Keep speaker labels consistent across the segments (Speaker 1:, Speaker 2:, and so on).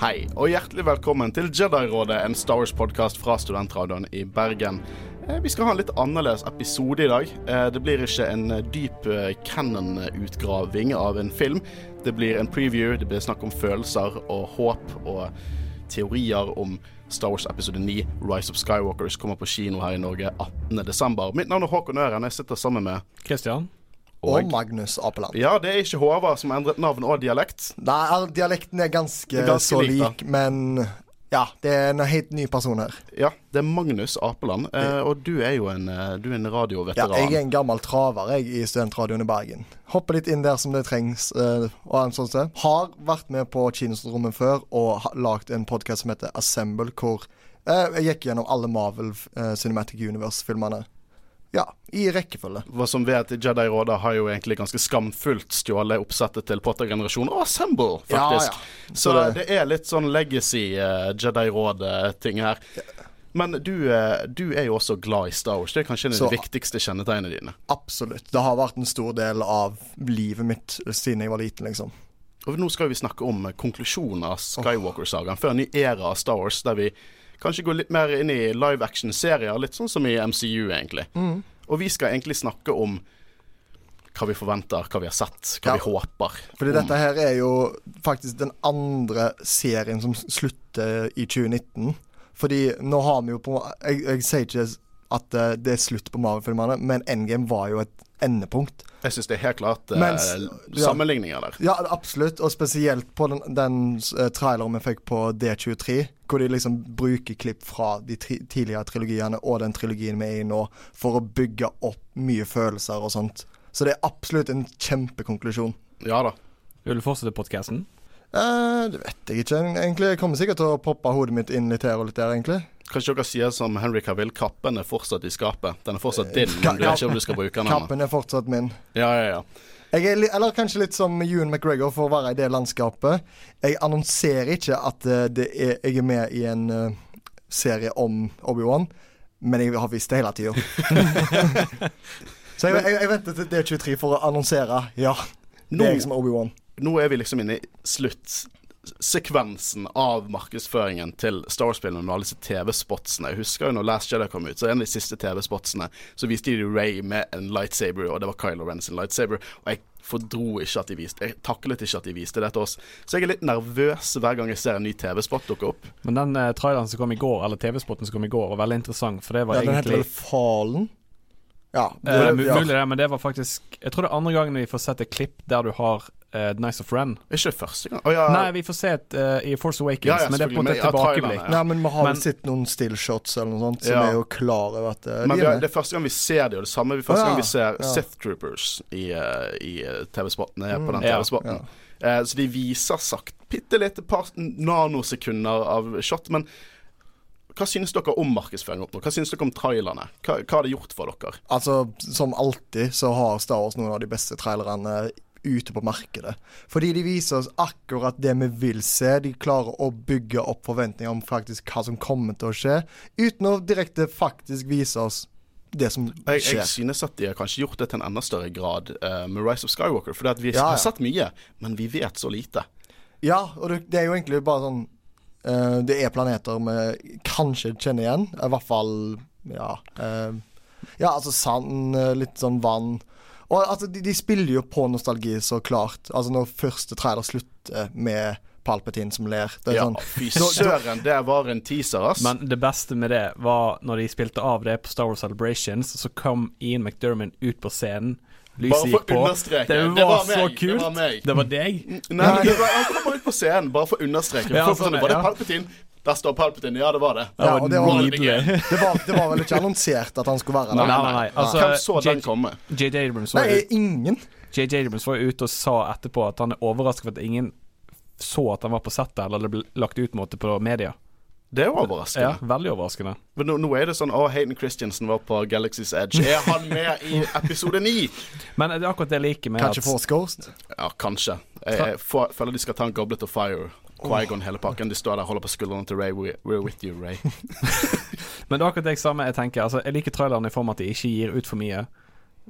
Speaker 1: Hei, og hjertelig velkommen til Jedi-rådet, en Star Wars-podkast fra Studentradioen i Bergen. Eh, Vi skal ha en litt annerledes episode i dag. Eh, Det blir ikke en dyp eh, canon-utgraving av en film. Det blir en preview, det blir snakk om følelser og håp og teorier om Star Wars episode 9, Rise of Skywalkers, kommer på kino her i Norge 18.12. Mitt navn er Håkon Øren, jeg sitter sammen med
Speaker 2: Christian?
Speaker 3: Og Magnus Apeland.
Speaker 1: Ja, det er ikke Håvard som har endret navn og dialekt.
Speaker 3: Nei, dialekten er ganske,
Speaker 1: er ganske
Speaker 3: så
Speaker 1: lik,
Speaker 3: men ja, det er en helt ny person her.
Speaker 1: Ja, det er Magnus Apeland, eh, og du er jo en, eh, du er en
Speaker 3: Ja, jeg er en gammel traver jeg, i Studentradioen i Bergen. Hopper litt inn der som det trengs. eh, og en sånn sted. Har vært med på Kinosrommet før og lagd en podkast som heter Assemble, hvor eh, jeg gikk gjennom alle Marvel eh, Cinematic Universe-filmene. Ja, i rekkefølge.
Speaker 1: Hva som vet, Jedi-rådet har jo egentlig ganske skamfullt stjålet oppsettet til Potter-generasjonen og Assemble, faktisk.
Speaker 3: ja.
Speaker 1: Så
Speaker 3: Så
Speaker 1: det, er litt sånn legacy uh, Jedi Råd-ting her. Men du, eh, du er jo også glad i Star Wars. Det er kanskje en av de viktigste kjennetegnene dine.
Speaker 3: Absolutt. Det har vært en stor del av livet mitt siden jeg var liten, liksom.
Speaker 1: Og nå skal vi snakke om konklusjonen av Skywalker-sagaen, før en ny æra av Star Wars, der vi kanskje gå litt mer inn i live action-serier, litt sånn som i MCU, egentlig.
Speaker 3: Mm.
Speaker 1: Og vi skal egentlig snakke om hva vi forventer, hva vi har sett, hva
Speaker 3: Ja.
Speaker 1: vi håper.
Speaker 3: Fordi
Speaker 1: om.
Speaker 3: dette her er jo faktisk den andre serien som slutter i 2019. Fordi nå har vi jo på Jeg, jeg sier ikke at eh, det er slutt på Marvel-filmene, men Endgame var jo et endepunkt.
Speaker 1: Jeg syns det er helt klart eh,
Speaker 3: Mens- ja.
Speaker 1: sammenligninger der.
Speaker 3: Ja, absolutt, og spesielt på den, den uh, traileren vi fikk på D23, hvor de liksom bruker klipp fra de tri tidligere trilogiene og den trilogien vi er i nå, for å bygge opp mye følelser og sånt. Så det er absolutt en kjempekonklusjon.
Speaker 1: Ja da.
Speaker 2: Vil du fortsette podkasten?
Speaker 3: Eh, det vet jeg ikke, egentlig. Jeg kommer sikkert til å poppe hodet mitt inn litt her og litt der, egentlig.
Speaker 1: Kanskje dere sier som Henry Cavill, kappen er fortsatt i skapet. Den er fortsatt din, men du vet ikke om du skal bruke den.
Speaker 3: Kappen er fortsatt min.
Speaker 1: Ja, ja, ja.
Speaker 3: Er eller kanskje litt som Ewan McGregor for å være i det landskapet. Jeg annonserer ikke at eh, det er, jeg er med i en uh, serie om Obi-Wan, men jeg har visst det hele tida. Så jeg, jeg, jeg venter til D23 for å annonsere. Ja, det er jeg som er Obi-Wan.
Speaker 1: Nå er vi liksom inne i sluttsekvensen av markedsføringen til Star Wars-spillene med alle disse TV-spotsene. Jeg husker jo når Last Jedi kom ut, så en av de siste TV-spotsene, så viste de Ray med en lightsaber, og det var Kylo Ren sin lightsaber. Og jeg fordro ikke at de viste Jeg taklet ikke at de viste det til oss. Så jeg er litt nervøs hver gang jeg ser en ny TV-spot dukke opp.
Speaker 2: Men den uh, traileren som kom i går, eller TV-spotten som kom i går, var veldig interessant, for det var
Speaker 3: Ja, den heter
Speaker 2: egentlig
Speaker 3: vel Falen? Ja.
Speaker 2: Eh,
Speaker 3: det- ja.
Speaker 2: Mulig det, men det var faktisk Jeg tror det er andre gangen vi får sett et klipp der du har uh, Nice of Ren.
Speaker 1: Ikke første gang. Oh, ja.
Speaker 2: Nei, vi får se et uh, i Force Awakens,
Speaker 1: Ja, ja,
Speaker 2: men det er på en måte et tilbakeblikk.
Speaker 3: Nei, men vi har
Speaker 2: Men-
Speaker 3: vel sett noen stillshots eller noe sånt, som
Speaker 1: Ja.
Speaker 3: er jo klar over at eh,
Speaker 1: Men
Speaker 3: de er
Speaker 1: har, det er første gang vi ser det, og det samme er første
Speaker 3: oh, ja.
Speaker 1: gang vi ser
Speaker 3: Ja.
Speaker 1: Sith Troopers i, uh, i TV-spotten. På den
Speaker 2: Mm. Ja,
Speaker 1: TV-spotten. Eh, så de viser sagt bitte lite par nanosekunder av shot. Men hva synes dere om markedsføring opp nå? Hva synes dere om trailerne? Hva, hva har det gjort for dere?
Speaker 3: Altså, som alltid så har Star Wars noen av de beste trailerne ute på markedet. Fordi de viser oss akkurat det vi vil se. De klarer å bygge opp forventninger om faktisk hva som kommer til å skje, uten å direkte faktisk vise oss det som skjer.
Speaker 1: jeg synes at de har kanskje gjort det til en enda større grad uh, med Rise of Skywalker. For vi
Speaker 3: Ja, ja.
Speaker 1: har sett mye, men vi vet så lite.
Speaker 3: Ja, og det, det er jo egentlig bare sånn uh, Det er planeter vi kanskje kjenner igjen. I hvert fall Ja. Uh, ja, altså sand, litt sånn vann. Og altså, de, de spiller jo på nostalgi, så klart. Altså når første trailer slutter med Palpatine som ler. Det er
Speaker 1: Ja,
Speaker 3: sånn
Speaker 1: fy søren, det var en teaser, ass.
Speaker 2: Men det beste med det var når de spilte av det på Star Wars Celebrations, så kom Ian McDermott ut på scenen. Lyset
Speaker 1: for
Speaker 2: gikk på. Det var,
Speaker 1: Det var
Speaker 2: så
Speaker 1: meg, det
Speaker 2: kult.
Speaker 1: var meg.
Speaker 2: Det var deg.
Speaker 1: Nei, men det var, han kommer ut på scenen, bare for å understreke.
Speaker 2: Ja,
Speaker 1: Folk
Speaker 2: sånn,
Speaker 1: var det
Speaker 2: ja.
Speaker 1: Palpatine? Der står Palpatine. Ja, det var det.
Speaker 2: Det
Speaker 3: Ja, det var- det, var, det var vel ikke annonsert at han skulle være
Speaker 2: Nei,
Speaker 3: der?
Speaker 2: nei, nei. Altså,
Speaker 1: Hvem så den komme?
Speaker 2: JJ Abrams var
Speaker 3: Nei, ingen.
Speaker 2: JJ Abrams var ute og sa etterpå at han er overrasket for at ingen så at han var på settet, eller det ble lagt ut måte på media.
Speaker 1: Det er jo overraskende.
Speaker 2: Ja, veldig overraskende.
Speaker 1: Men nå, nå er det sånn Å, Hayden Christiansen var på Galaxy's Edge. Er han med i episode 9?
Speaker 2: Men det er akkurat det jeg liker med
Speaker 3: Kanskje
Speaker 2: at
Speaker 3: Force Ghost?
Speaker 1: Ja, kanskje. Jeg, jeg føler de skal ta en Goblet of Fire. Quaigon hele pakken. De står der og holder på skuldrene til Ray. We're with you, Ray.
Speaker 2: Men det er akkurat det jeg samme jeg tenker. Altså, jeg liker traileren i form at de ikke gir ut for mye.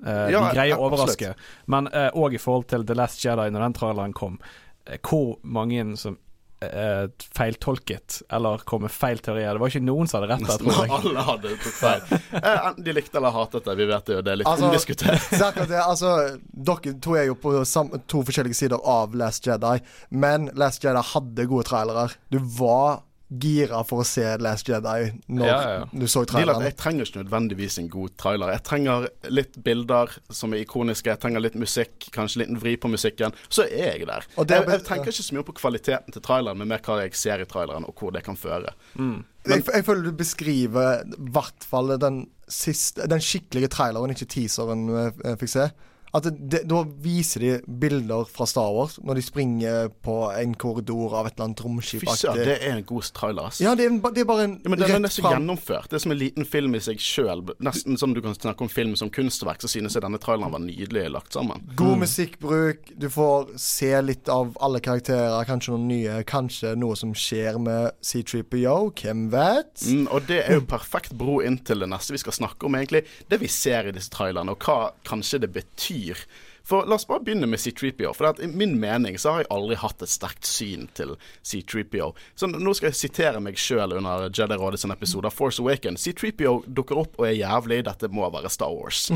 Speaker 2: Uh,
Speaker 1: Ja,
Speaker 2: de greier å overraske. Men òg i forhold til The Last Jedi, når den traileren kom, eh, hvor mange som eh, feiltolket eller kom med feil teorier. Det var ikke noen som hadde rett der, tror jeg.
Speaker 1: alle hadde tatt feil. Eh, Enten de likte eller hatet det, vi vet jo, det er litt
Speaker 3: Altså-
Speaker 1: omdiskutert.
Speaker 3: Det, altså, dere to er jo på sam to forskjellige sider av Last Jedi, men Last Jedi hadde gode trailere. Du var gira for å se Last Jedi når
Speaker 2: Ja, ja, ja.
Speaker 3: du så traileren.
Speaker 1: jeg trenger ikke nødvendigvis en god trailer. Jeg trenger litt bilder som er ikoniske, jeg trenger litt musikk, kanskje litt vri på musikken. Så er jeg der.
Speaker 3: Og det
Speaker 1: Jeg, jeg tenker ikke så mye på kvaliteten til traileren, men mer hva jeg ser i traileren, og hvor det kan føre.
Speaker 3: Jeg, jeg føler du beskriver i hvert fall den siste Den skikkelige traileren, ikke teaseren jeg vi fikk se. At det, det, Da viser de bilder fra Star Wars når de springer på en korridor av et eller annet
Speaker 1: Fy søren, det er en god trailer, ass.
Speaker 3: Ja, det er, det er bare en
Speaker 1: Ja, men den er nesten
Speaker 3: fram
Speaker 1: gjennomført. Det er som en liten film i seg sjøl. Nesten som du kan snakke om film som kunstverk, så synes jeg denne traileren var nydelig lagt sammen.
Speaker 3: God musikkbruk. Du får se litt av alle karakterer, kanskje noen nye. Kanskje noe som skjer med C3PO. Hvem vet?
Speaker 1: Mm, og det er jo perfekt bro inn til det neste vi skal snakke om, egentlig. Det vi ser i disse trailerne, og hva kanskje det betyr. For La oss bare begynne med C3PO. For at I min mening så har jeg aldri hatt et sterkt syn til C3PO. Så nå skal jeg sitere meg sjøl under Jedi-rådet sin episode av Force Awaken. C3PO dukker opp og er jævlig. Dette må være Star Wars.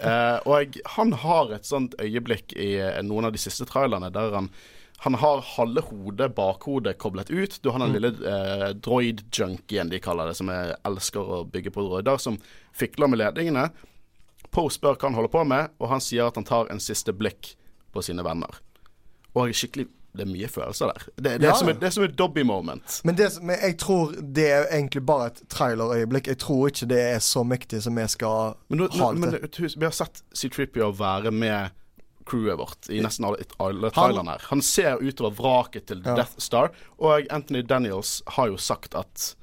Speaker 1: Eh, og han har et sånt øyeblikk i eh, noen av de siste trailerne der han han har halve hodet, bakhodet, koblet ut. Du har den lille eh, droid-junkien de kaller det, som jeg elsker å bygge på droider, som fikler med ledningene. Poe spør hva han holder på med, og han sier at han tar en siste blikk på sine venner. Og skikkelig Det er mye følelser der. Det, det,
Speaker 3: Ja.
Speaker 1: er, som et, det er som et Dobby moment.
Speaker 3: Men, det, men jeg tror det er egentlig bare et trailerøyeblikk. Jeg tror ikke det er så mektig som vi skal
Speaker 1: Men,
Speaker 3: ha det
Speaker 1: men
Speaker 3: til.
Speaker 1: vi har sett C-Tripio være med crewet vårt i nesten alle, alle trailerne her. Han ser utover vraket til
Speaker 3: Ja.
Speaker 1: Death Star, og Anthony Daniels har jo sagt at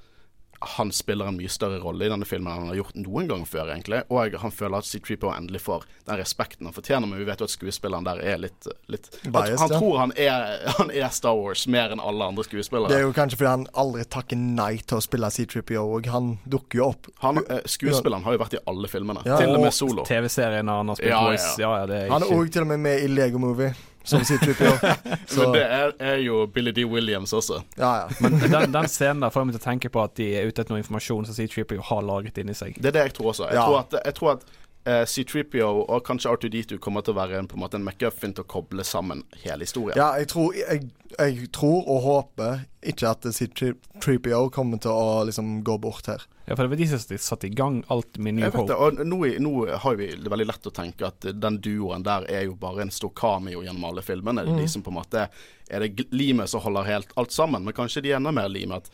Speaker 1: han spiller en mye større rolle i denne filmen enn han har gjort noen gang før, egentlig. Og han føler at C-Tripio endelig får den respekten han fortjener, men vi vet jo at skuespilleren der er litt, litt han,
Speaker 3: Biased,
Speaker 1: han
Speaker 3: ja.
Speaker 1: tror han er, han er Star Wars mer enn alle andre skuespillere.
Speaker 3: Det er jo kanskje fordi han aldri takker nei til å spille C3PO, og han dukker jo opp.
Speaker 1: han, eh, skuespilleren har jo vært i alle filmene,
Speaker 3: Ja.
Speaker 1: til og med solo.
Speaker 2: TV-serien han har spilt
Speaker 1: Ja, ja,
Speaker 2: voice. Ja, ja, det er
Speaker 3: Han er òg til og med med i Lego Movie som C3PO. Så
Speaker 1: Men det er, er jo Billy D. Williams også.
Speaker 3: ja, ja.
Speaker 2: Men den, den scenen der får meg til å tenke på at de er ute etter noe informasjon som C3PO har lagret inni seg.
Speaker 1: Det er det jeg tror også. Jeg
Speaker 3: Ja.
Speaker 1: tror at, jeg tror at eh, C-Tripio og kanskje R2D2 kommer til å være en, på en måte en McGuffin til å koble sammen hele historien.
Speaker 3: ja jeg, tror, jeg, jeg tror og håper ikke at C3PO kommer til å liksom gå bort her.
Speaker 2: Ja, for det var de som satte i gang alt med New Hope.
Speaker 1: det, og nå, nå har vi det veldig lett å tenke at den duoen der er jo bare en stor cameo gjennom alle filmene. Det er De som på en måte er det limet som holder helt alt sammen, men kanskje de er enda mer limet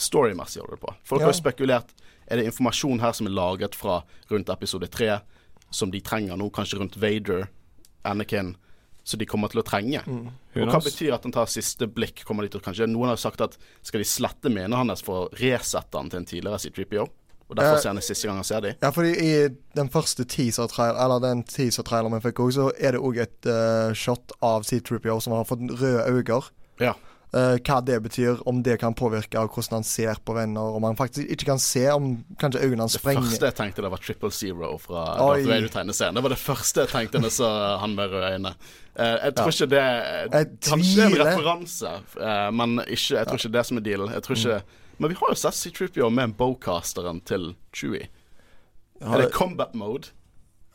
Speaker 1: storymessig holder det på. Folk
Speaker 3: Ja.
Speaker 1: har jo spekulert Er det informasjon her som er laget fra rundt episode tre, som de trenger nå, kanskje rundt Vader, Anakin, som de kommer til å trenge?
Speaker 2: Mm.
Speaker 1: Og hva betyr at han tar siste blikk? Kommer de til å kanskje Noen har sagt at skal de slette minnet hans for å resette han til en tidligere C3PO? Og derfor
Speaker 3: Eh,
Speaker 1: ser han det siste gang han ser de?
Speaker 3: Ja, fordi i den første teaser-traileren Eller den teaser-traileren vi fikk òg, så er det òg et uh, shot av C3PO som har fått røde øyne.
Speaker 1: Ja.
Speaker 3: Eh, hva det betyr, om det kan påvirke av hvordan han ser på venner. Om han faktisk ikke kan se om kanskje øynene hans
Speaker 1: Det første jeg tenkte, det var Triple Zero fra. Darth Vader-tegneserien. Det var det første jeg tenkte da jeg så han med røde øyne. Eh, jeg tror ikke det Kanskje det er en referanse, eh, men ikke, jeg tror ikke det som er dealen. Jeg tror
Speaker 3: Mm.
Speaker 1: ikke Men vi har jo sett C-Tripio med bowcasteren til Chewie. Er det combat mode?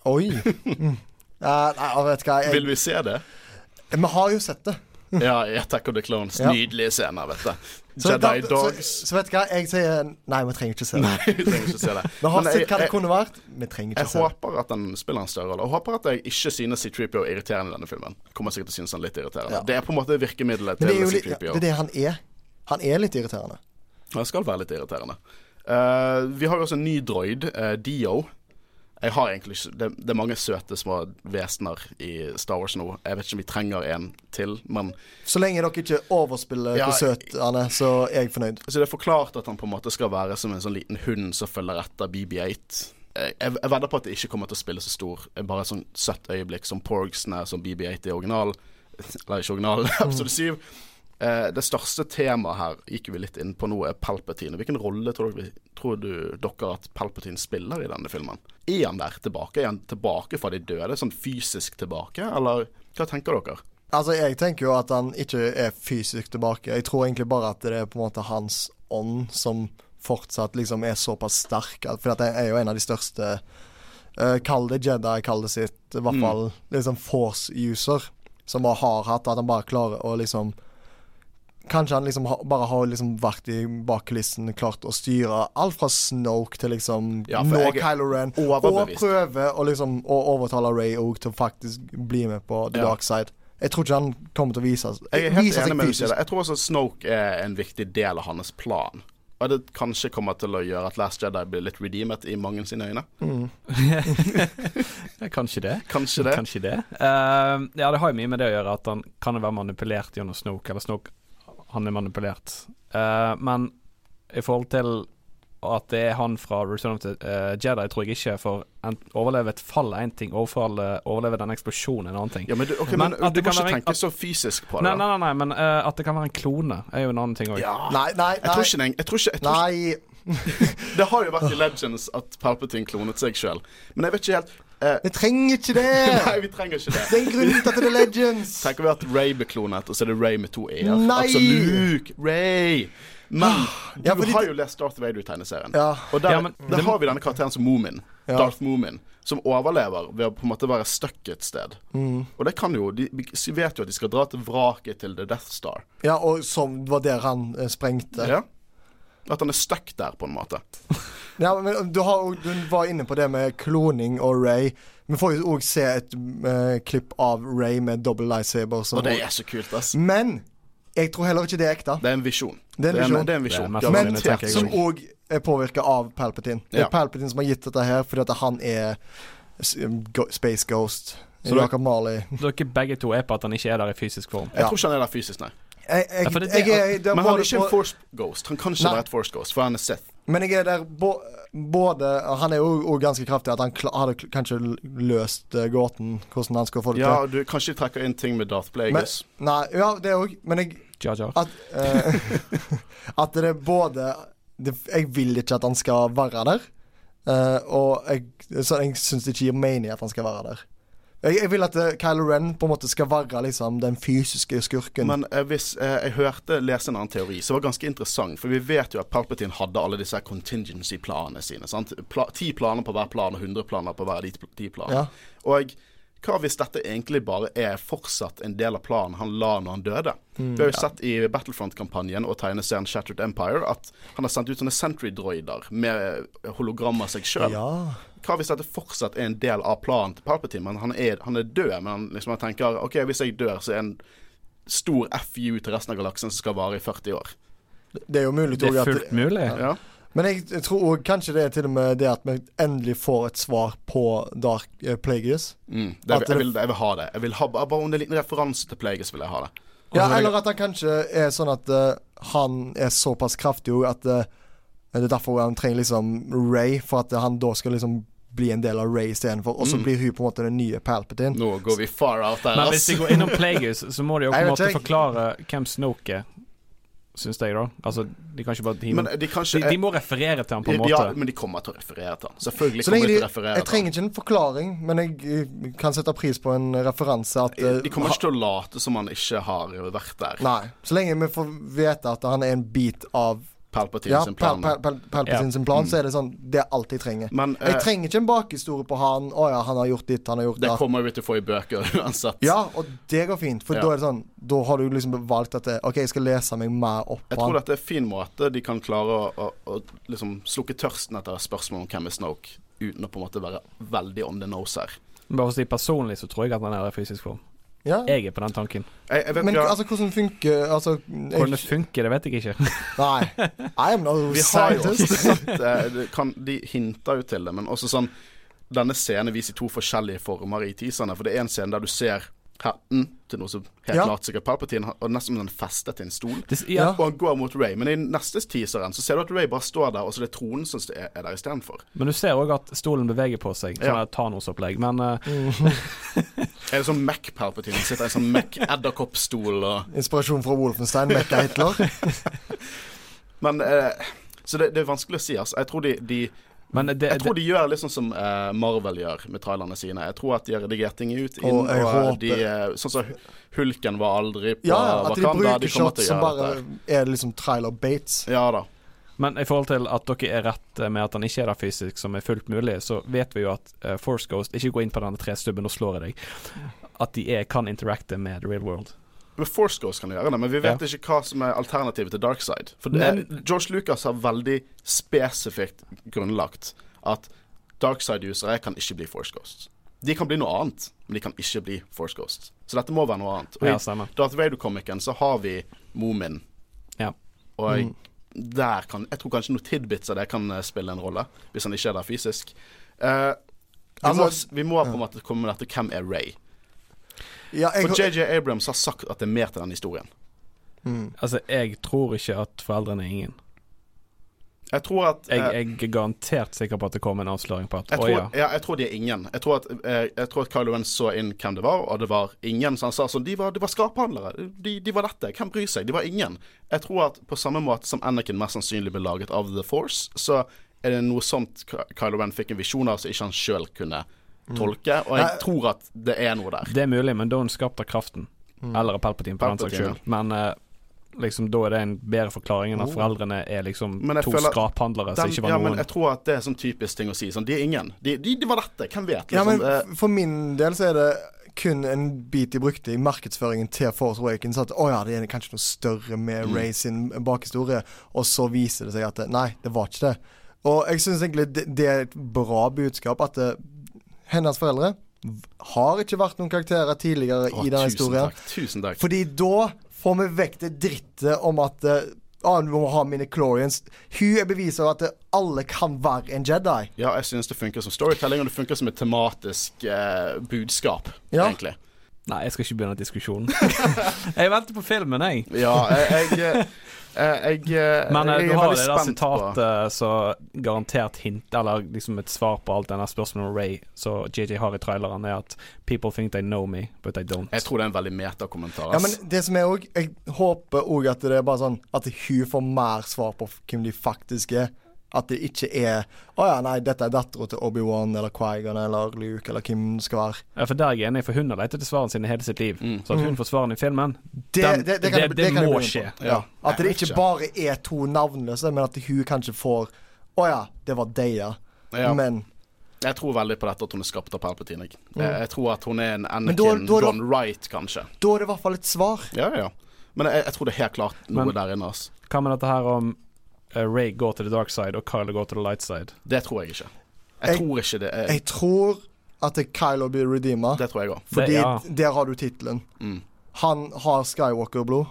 Speaker 3: Oi. Mm.
Speaker 1: Vil vi se det?
Speaker 3: vi har jo sett det.
Speaker 1: Ja, i Attack of the Clones.
Speaker 3: Ja.
Speaker 1: Nydelige scener, vet du.
Speaker 3: Så da-
Speaker 1: Jedi Dogs.
Speaker 3: Så, så vet du hva, jeg sier nei, vi trenger ikke se det.
Speaker 1: Nei, vi trenger ikke se det.
Speaker 3: Vi har sett hva det kunne vært. Vi trenger ikke
Speaker 1: Jeg
Speaker 3: se det.
Speaker 1: Jeg håper at den spiller en større rolle. Og håper at jeg ikke synes C-Tripio er irriterende i denne filmen. Kommer sikkert til å synes han litt irriterende.
Speaker 3: Ja.
Speaker 1: Det er på en måte virkemiddelet til
Speaker 3: jo litt, det
Speaker 1: C-Tripio.
Speaker 3: er det han er. Han er litt irriterende.
Speaker 1: Det skal være litt irriterende. Uh, vi har jo også en ny droid, uh, Dio. Jeg har egentlig ikke det, det er mange søte små vesener i Star Wars nå. Jeg vet ikke om vi trenger en til, men
Speaker 3: Så lenge dere ikke overspiller
Speaker 1: Ja,
Speaker 3: hvor søt han er, så er jeg fornøyd.
Speaker 1: Så det er forklart at han på en måte skal være som en sånn liten hund som følger etter BB8. Jeg, jeg vedder på at det ikke kommer til å spille så stor. Bare et sånn søtt øyeblikk som Porgsene som BB8 i original. Eller ikke original, episode 7. Eh, det største temaet her gikk vi litt inn på nå, er Palpatine. Hvilken rolle tror, dere, tror du dere at Palpatine spiller i denne filmen? Er han der tilbake? Er han tilbake fra de døde? Sånn fysisk tilbake, eller hva tenker dere?
Speaker 3: Altså, jeg tenker jo at han ikke er fysisk tilbake. Jeg tror egentlig bare at det er på en måte hans ånd som fortsatt liksom er såpass sterk. For at jeg er jo en av de største uh, Kall det Jedi, kall det sitt, i hvert
Speaker 1: Mm.
Speaker 3: fall liksom force-user, som bare har hatt. At han bare klarer å liksom Kanskje han liksom ha, bare har liksom vært i bakkulissen, klart å styre alt fra Snoke til liksom
Speaker 1: Ja,
Speaker 3: nå Kylo Ren. Og prøve å liksom å overtale Ray òg til å faktisk bli med på the
Speaker 1: Ja.
Speaker 3: dark side. Jeg tror ikke han kommer til å vise
Speaker 1: Jeg er helt
Speaker 3: vise seg
Speaker 1: enig med deg.
Speaker 3: fysisk.
Speaker 1: Jeg tror også Snoke er en viktig del av hans plan. Og det kanskje kommer til å gjøre at Last Jedi blir litt redeemet i mange sine øyne.
Speaker 3: Mm.
Speaker 2: Kanskje det.
Speaker 1: Kanskje det.
Speaker 2: Kanskje det. Uh, ja, det har jo mye med det å gjøre at han kan være manipulert gjennom Snoke, eller Snoke han er manipulert. Uh, men i forhold til at det er han fra Return of the uh, Jedi, tror jeg ikke. For en, overleve et fall er én ting, overfall- overleve den eksplosjonen er en annen ting.
Speaker 1: Ja, men du, okay,
Speaker 2: Men
Speaker 1: men, du må
Speaker 2: kan
Speaker 1: ikke tenke
Speaker 2: at-
Speaker 1: så fysisk på det.
Speaker 2: Nei, nei, nei, nei men uh, at det kan være en klone, er jo en annen ting òg.
Speaker 1: Ja.
Speaker 3: Nei, nei,
Speaker 1: Jeg tror
Speaker 3: nei.
Speaker 1: ikke. Jeg tror ikke, jeg tror ikke
Speaker 3: nei.
Speaker 1: Det har jo vært i Legends at Palpatine klonet seg sjøl. Men jeg vet ikke helt eh,
Speaker 3: Vi trenger ikke det!
Speaker 1: Nei, vi trenger ikke det.
Speaker 3: Det er en grunn til at det er Legends.
Speaker 1: Tenker vi at Ray ble klonet, og så er det Ray med to e-er?
Speaker 3: Nei!
Speaker 1: Altså Luke, Ray Men du
Speaker 3: Ja, fordi
Speaker 1: har jo lest Darth Vader-tegneserien.
Speaker 3: Ja.
Speaker 1: Og der,
Speaker 2: Ja, men
Speaker 1: der
Speaker 2: det-
Speaker 1: har vi denne karakteren som Moomin.
Speaker 3: Ja.
Speaker 1: Darth Moomin. Som overlever ved å på en måte være stuck et sted.
Speaker 3: Mm.
Speaker 1: Og det kan jo De vi vet jo at de skal dra til vraket til The Death Star.
Speaker 3: ja, og som var der han eh, sprengte.
Speaker 1: Ja. At han er stuck der, på en måte.
Speaker 3: Ja, men du, har, du var inne på det med kloning og Ray. Vi får jo òg se et uh, klipp av Ray med double lightsaber.
Speaker 1: Og det er så kult, ass.
Speaker 3: Men jeg tror heller ikke det er ekte.
Speaker 1: Det er en visjon.
Speaker 3: Det er en visjon.
Speaker 1: Det er en visjon.
Speaker 2: Det er
Speaker 3: Men
Speaker 2: mest
Speaker 3: som òg er påvirka av Palpatine. Det er
Speaker 1: Ja.
Speaker 3: Palpatine som har gitt dette her, fordi at han er Space Ghost.
Speaker 2: Så
Speaker 3: dere.
Speaker 2: Dere begge to er på at han ikke er der i fysisk form.
Speaker 1: Jeg
Speaker 3: Ja.
Speaker 1: tror ikke han er der fysisk, nei.
Speaker 3: Jeg, jeg,
Speaker 2: Ja, det-
Speaker 3: jeg, er
Speaker 1: Men han er ikke en Force Ghost. Han kan ikke
Speaker 3: Nei.
Speaker 1: være et Force Ghost, for han er Sith.
Speaker 3: Men jeg er der bo, både Han er jo jo ganske kraftig, at han hadde kanskje løst eh, gåten, hvordan han skal få det
Speaker 1: Ja,
Speaker 3: til.
Speaker 1: og du kanskje trekker inn ting med Darth Plagueis.
Speaker 3: Nei, ja, det òg, men jeg
Speaker 2: ja, ja.
Speaker 3: At, uh, at det er både det, Jeg vil ikke at han skal være der, uh, og jeg, så jeg syns det ikke gir mening at han skal være der. Jeg, jeg vil at eh, Kylo Ren på en måte skal være liksom den fysiske skurken.
Speaker 1: Men eh, hvis eh, jeg hørte lese en annen teori som var det ganske interessant, for vi vet jo at Palpatine hadde alle disse contingency-planene sine. sant? Pla ti planer på hver plan og 100 planer på hver av de ti planene.
Speaker 3: Ja.
Speaker 1: Og hva hvis dette egentlig bare er fortsatt en del av planen han la når han døde?
Speaker 3: Mm,
Speaker 1: vi har jo sett i Battlefront-kampanjen og tegneserien Shattered Empire at han har sendt ut sånne Sentry-droider med hologram av seg sjøl.
Speaker 3: ja.
Speaker 1: Hva hvis dette fortsatt er en del av planen til Palpatine, men han er, han er død? Men han liksom han tenker OK, hvis jeg dør, så er en stor FU til resten av galaksen som skal vare i 40 år.
Speaker 3: Det er jo mulig
Speaker 2: Det er
Speaker 3: at
Speaker 2: fullt mulig.
Speaker 1: Ja.
Speaker 3: Men jeg, tror også kanskje det er til og med det at vi endelig får et svar på Dark uh, Plagueis.
Speaker 1: Mm. jeg,
Speaker 3: jeg,
Speaker 1: vil, jeg vil ha det. Jeg vil ha, bare om det er en liten referanse til Plagueis, vil jeg ha det.
Speaker 3: Ja, eller at han kanskje er sånn at uh, han er såpass kraftig at uh, det er derfor han trenger liksom Ray, for at han da skal liksom bli en del av Ray istedenfor. Og så
Speaker 1: Mm.
Speaker 3: blir hun på en måte den nye Palpatine.
Speaker 1: Nå går vi far out der,
Speaker 2: Men hvis de går innom Plagueis, så må de jo på en måte forklare hvem Snoke er. Syns jeg, da. Altså, de kan ikke bare de,
Speaker 1: Men de kanskje,
Speaker 2: de, de må referere til han på en måte.
Speaker 1: Ja, men de kommer til å referere til han. Selvfølgelig
Speaker 3: Så
Speaker 1: kommer de til å referere
Speaker 3: jeg trenger ikke en forklaring, men jeg eh, kan sette pris på en referanse at eh,
Speaker 1: De kommer ikke til å late som han ikke har vært der.
Speaker 3: Nei. Så lenge vi får vite at han er en bit av
Speaker 1: Palpatine
Speaker 3: ja,
Speaker 1: sin plan.
Speaker 3: Pal Pal Palpatine
Speaker 2: Ja.
Speaker 3: sin plan,
Speaker 1: Mm.
Speaker 3: så er det sånn Det er alt jeg trenger.
Speaker 1: Men
Speaker 3: Jeg
Speaker 1: eh,
Speaker 3: trenger ikke en bakhistorie på han. Å ja, han har gjort ditt, han har gjort
Speaker 1: det
Speaker 3: Det
Speaker 1: kommer vi til å få i bøker uansett.
Speaker 3: Ja, og det går fint, for
Speaker 1: Ja.
Speaker 3: da er det sånn Da har du liksom valgt at det, OK, jeg skal lese meg mer opp
Speaker 1: Jeg tror dette er en fin måte de kan klare å, å, å liksom slukke tørsten etter spørsmål om hvem er Snoke, uten å på en måte være veldig on the nose her.
Speaker 2: Bare for å si personlig så tror jeg at han er i fysisk form.
Speaker 3: Ja.
Speaker 2: Jeg er på den tanken.
Speaker 1: Jeg, jeg vet
Speaker 3: Men
Speaker 1: ja.
Speaker 3: altså, hvordan funker Altså
Speaker 2: Hvordan det
Speaker 3: jeg,
Speaker 2: funker, det vet jeg ikke.
Speaker 3: Nei. I am no
Speaker 1: Vi har jo også sett eh, kan, De hinter jo til det, men også sånn Denne scenen viser to forskjellige former i teaserne. For det er en scene der du ser hatten til noe som helt
Speaker 3: Ja.
Speaker 1: klart sikkert Palpatine, og nesten som festet til en stol.
Speaker 2: Det,
Speaker 3: Ja.
Speaker 1: Og han går mot Ray, men i neste teaseren så ser du at Ray bare står der, og så det er tronen som er, er der istedenfor.
Speaker 2: Men du ser òg at stolen beveger på seg. som
Speaker 1: Ja.
Speaker 2: er Thanos-opplegg. Men uh...
Speaker 1: Er det sånn Mac Palpatine sitter i en sånn Mac edderkoppstol og
Speaker 3: Inspirasjon fra Wolfenstein, Mekka Hitler.
Speaker 1: Men uh, Så det, det er vanskelig å si, altså. Jeg tror de, de
Speaker 2: det,
Speaker 1: Jeg tror de gjør litt sånn som uh, Marvel gjør med trailerne sine. Jeg tror at de har redigert ting ut inn,
Speaker 3: Og jeg
Speaker 1: og
Speaker 3: håper-
Speaker 1: de eh, Sånn som Hulken var aldri på
Speaker 3: Ja, at de bruker
Speaker 1: De
Speaker 3: shots som bare er liksom trailer-bates.
Speaker 1: Ja da.
Speaker 2: Men i forhold til at dere er rett med at han ikke er der fysisk, som er fullt mulig, så vet vi jo at uh, Force Ghost Ikke gå inn på denne trestubben, nå slår jeg deg. At de er, kan interacte med the real world.
Speaker 1: Med Force Ghost kan gjøre det, men vi vet
Speaker 2: Ja.
Speaker 1: ikke hva som er alternativet til Dark Side. For det, George Lucas har veldig spesifikt grunnlagt at Dark Side-usere kan ikke bli Force Ghosts. De kan bli noe annet, men de kan ikke bli Force Ghosts. Så dette må være noe annet. Og
Speaker 2: Ja,
Speaker 1: i. Darth Vader-komikken så har vi Moomin.
Speaker 2: Ja.
Speaker 1: Og
Speaker 3: Mm.
Speaker 1: der kan Jeg tror kanskje noen tidbits av det kan eh, spille en rolle, hvis han ikke er der fysisk. Uh, vi, må,
Speaker 3: Altså-
Speaker 1: vi må på en måte komme med dette Hvem er Ray?
Speaker 3: Ja, jeg,
Speaker 1: For JJ Abrams har sagt at det er mer til den historien.
Speaker 3: mm.
Speaker 2: Altså, jeg tror ikke at foreldrene er ingen.
Speaker 1: Jeg tror at
Speaker 2: Jeg,
Speaker 1: eh,
Speaker 2: jeg er garantert sikker på at det kommer en avsløring på at
Speaker 1: jeg tror,
Speaker 2: ja.
Speaker 1: ja. jeg tror de er ingen. Jeg tror, at, jeg, jeg tror at Kylo Ren så inn hvem det var, og det var ingen. Så han sa sånn De var, de var skraphandlere. De, de var dette. Hvem bryr seg? De var ingen. Jeg tror at på samme måte som Anakin mest sannsynlig ble laget av The Force, så er det noe sånt Kylo Ren fikk en visjon av som ikke han sjøl kunne tolke. Og jeg
Speaker 3: Nei.
Speaker 1: tror at det er noe der.
Speaker 2: Det er mulig, men hun skapt av kraften. Eller av Palpatine, på den saks skyld. Men uh, liksom, da er det en bedre forklaring enn at foreldrene er liksom to
Speaker 1: føler-
Speaker 2: skraphandlere som ikke var
Speaker 1: ja,
Speaker 2: noen.
Speaker 1: men jeg tror at det er sånn typisk ting å si. Sånn, de er ingen. De, de, de var dette. Hvem vet?
Speaker 3: Ja,
Speaker 1: Liksom.
Speaker 3: men
Speaker 1: Eh,
Speaker 3: for min del så er det kun en bit de brukte i markedsføringen til Force Awakens. At å ja, det er kanskje noe større med
Speaker 1: Mm.
Speaker 3: Ray sin bakhistorie. Og så viser det seg at nei, det var ikke det. Og jeg syns egentlig det, det er et bra budskap at det, hennes foreldre har ikke vært noen karakterer tidligere
Speaker 1: Åh,
Speaker 3: i denne
Speaker 1: tusen
Speaker 3: historien.
Speaker 1: takk. Tusen takk.
Speaker 3: Fordi da får vi vekk det drittet om at uh, ah, vi må ha mini-chlorians. Hun er beviset av at alle kan være en Jedi.
Speaker 1: Ja, jeg synes det funker som storytelling, og det funker som et tematisk eh, budskap,
Speaker 3: Ja.
Speaker 1: egentlig.
Speaker 2: Nei, jeg skal ikke begynne diskusjonen. jeg venter på filmen, jeg.
Speaker 1: Ja, jeg Jeg, eh, jeg, jeg,
Speaker 2: Men eh,
Speaker 1: jeg
Speaker 2: du har det der sitatet som garantert hint Eller liksom et svar på alt denne spørsmålet om Ray Så JJ har i traileren, er at People think they know me, but they don't.
Speaker 1: Jeg tror det er en veldig metakommentar.
Speaker 3: Ja, men det som er òg Jeg håper òg at det er bare sånn At hun får mer svar på hvem de faktisk er. At det ikke er Å ja, nei, dette er dattera til Obi-Wan eller Quaigan eller Luke eller hvem det skal være.
Speaker 2: Ja, for der er jeg enig, for hun har lett etter svarene sine hele sitt liv.
Speaker 1: Mm.
Speaker 2: Så at hun får svarene i filmen,
Speaker 3: Det,
Speaker 2: Den-
Speaker 3: det, det, kan,
Speaker 2: det
Speaker 3: kan
Speaker 2: må skje.
Speaker 3: Ja. At det ikke bare er to navnløse, men at hun kanskje får Å ja, det var Deia.
Speaker 1: Ja.
Speaker 3: Men
Speaker 1: Jeg tror veldig på dette at hun er skapt av Palpatine. Jeg, jeg, jeg tror at hun er en
Speaker 3: Men
Speaker 1: Anakin
Speaker 3: da- da- da-
Speaker 1: John Wright, kanskje.
Speaker 3: da er det i hvert fall et svar.
Speaker 1: Ja, ja. Men jeg, jeg tror det er helt klart noe
Speaker 2: Men-
Speaker 1: der inne. altså.
Speaker 2: hva med dette her om Ray går til the dark side og Kylo går til the light side?
Speaker 1: Det tror jeg ikke. Jeg,
Speaker 3: Jeg-
Speaker 1: tror ikke det er
Speaker 3: Jeg tror at det Kylo blir redeema,
Speaker 1: Det tror jeg òg.
Speaker 3: fordi
Speaker 2: Det- ja.
Speaker 3: der har du tittelen.
Speaker 1: Mm.
Speaker 3: Han har Skywalker-blod.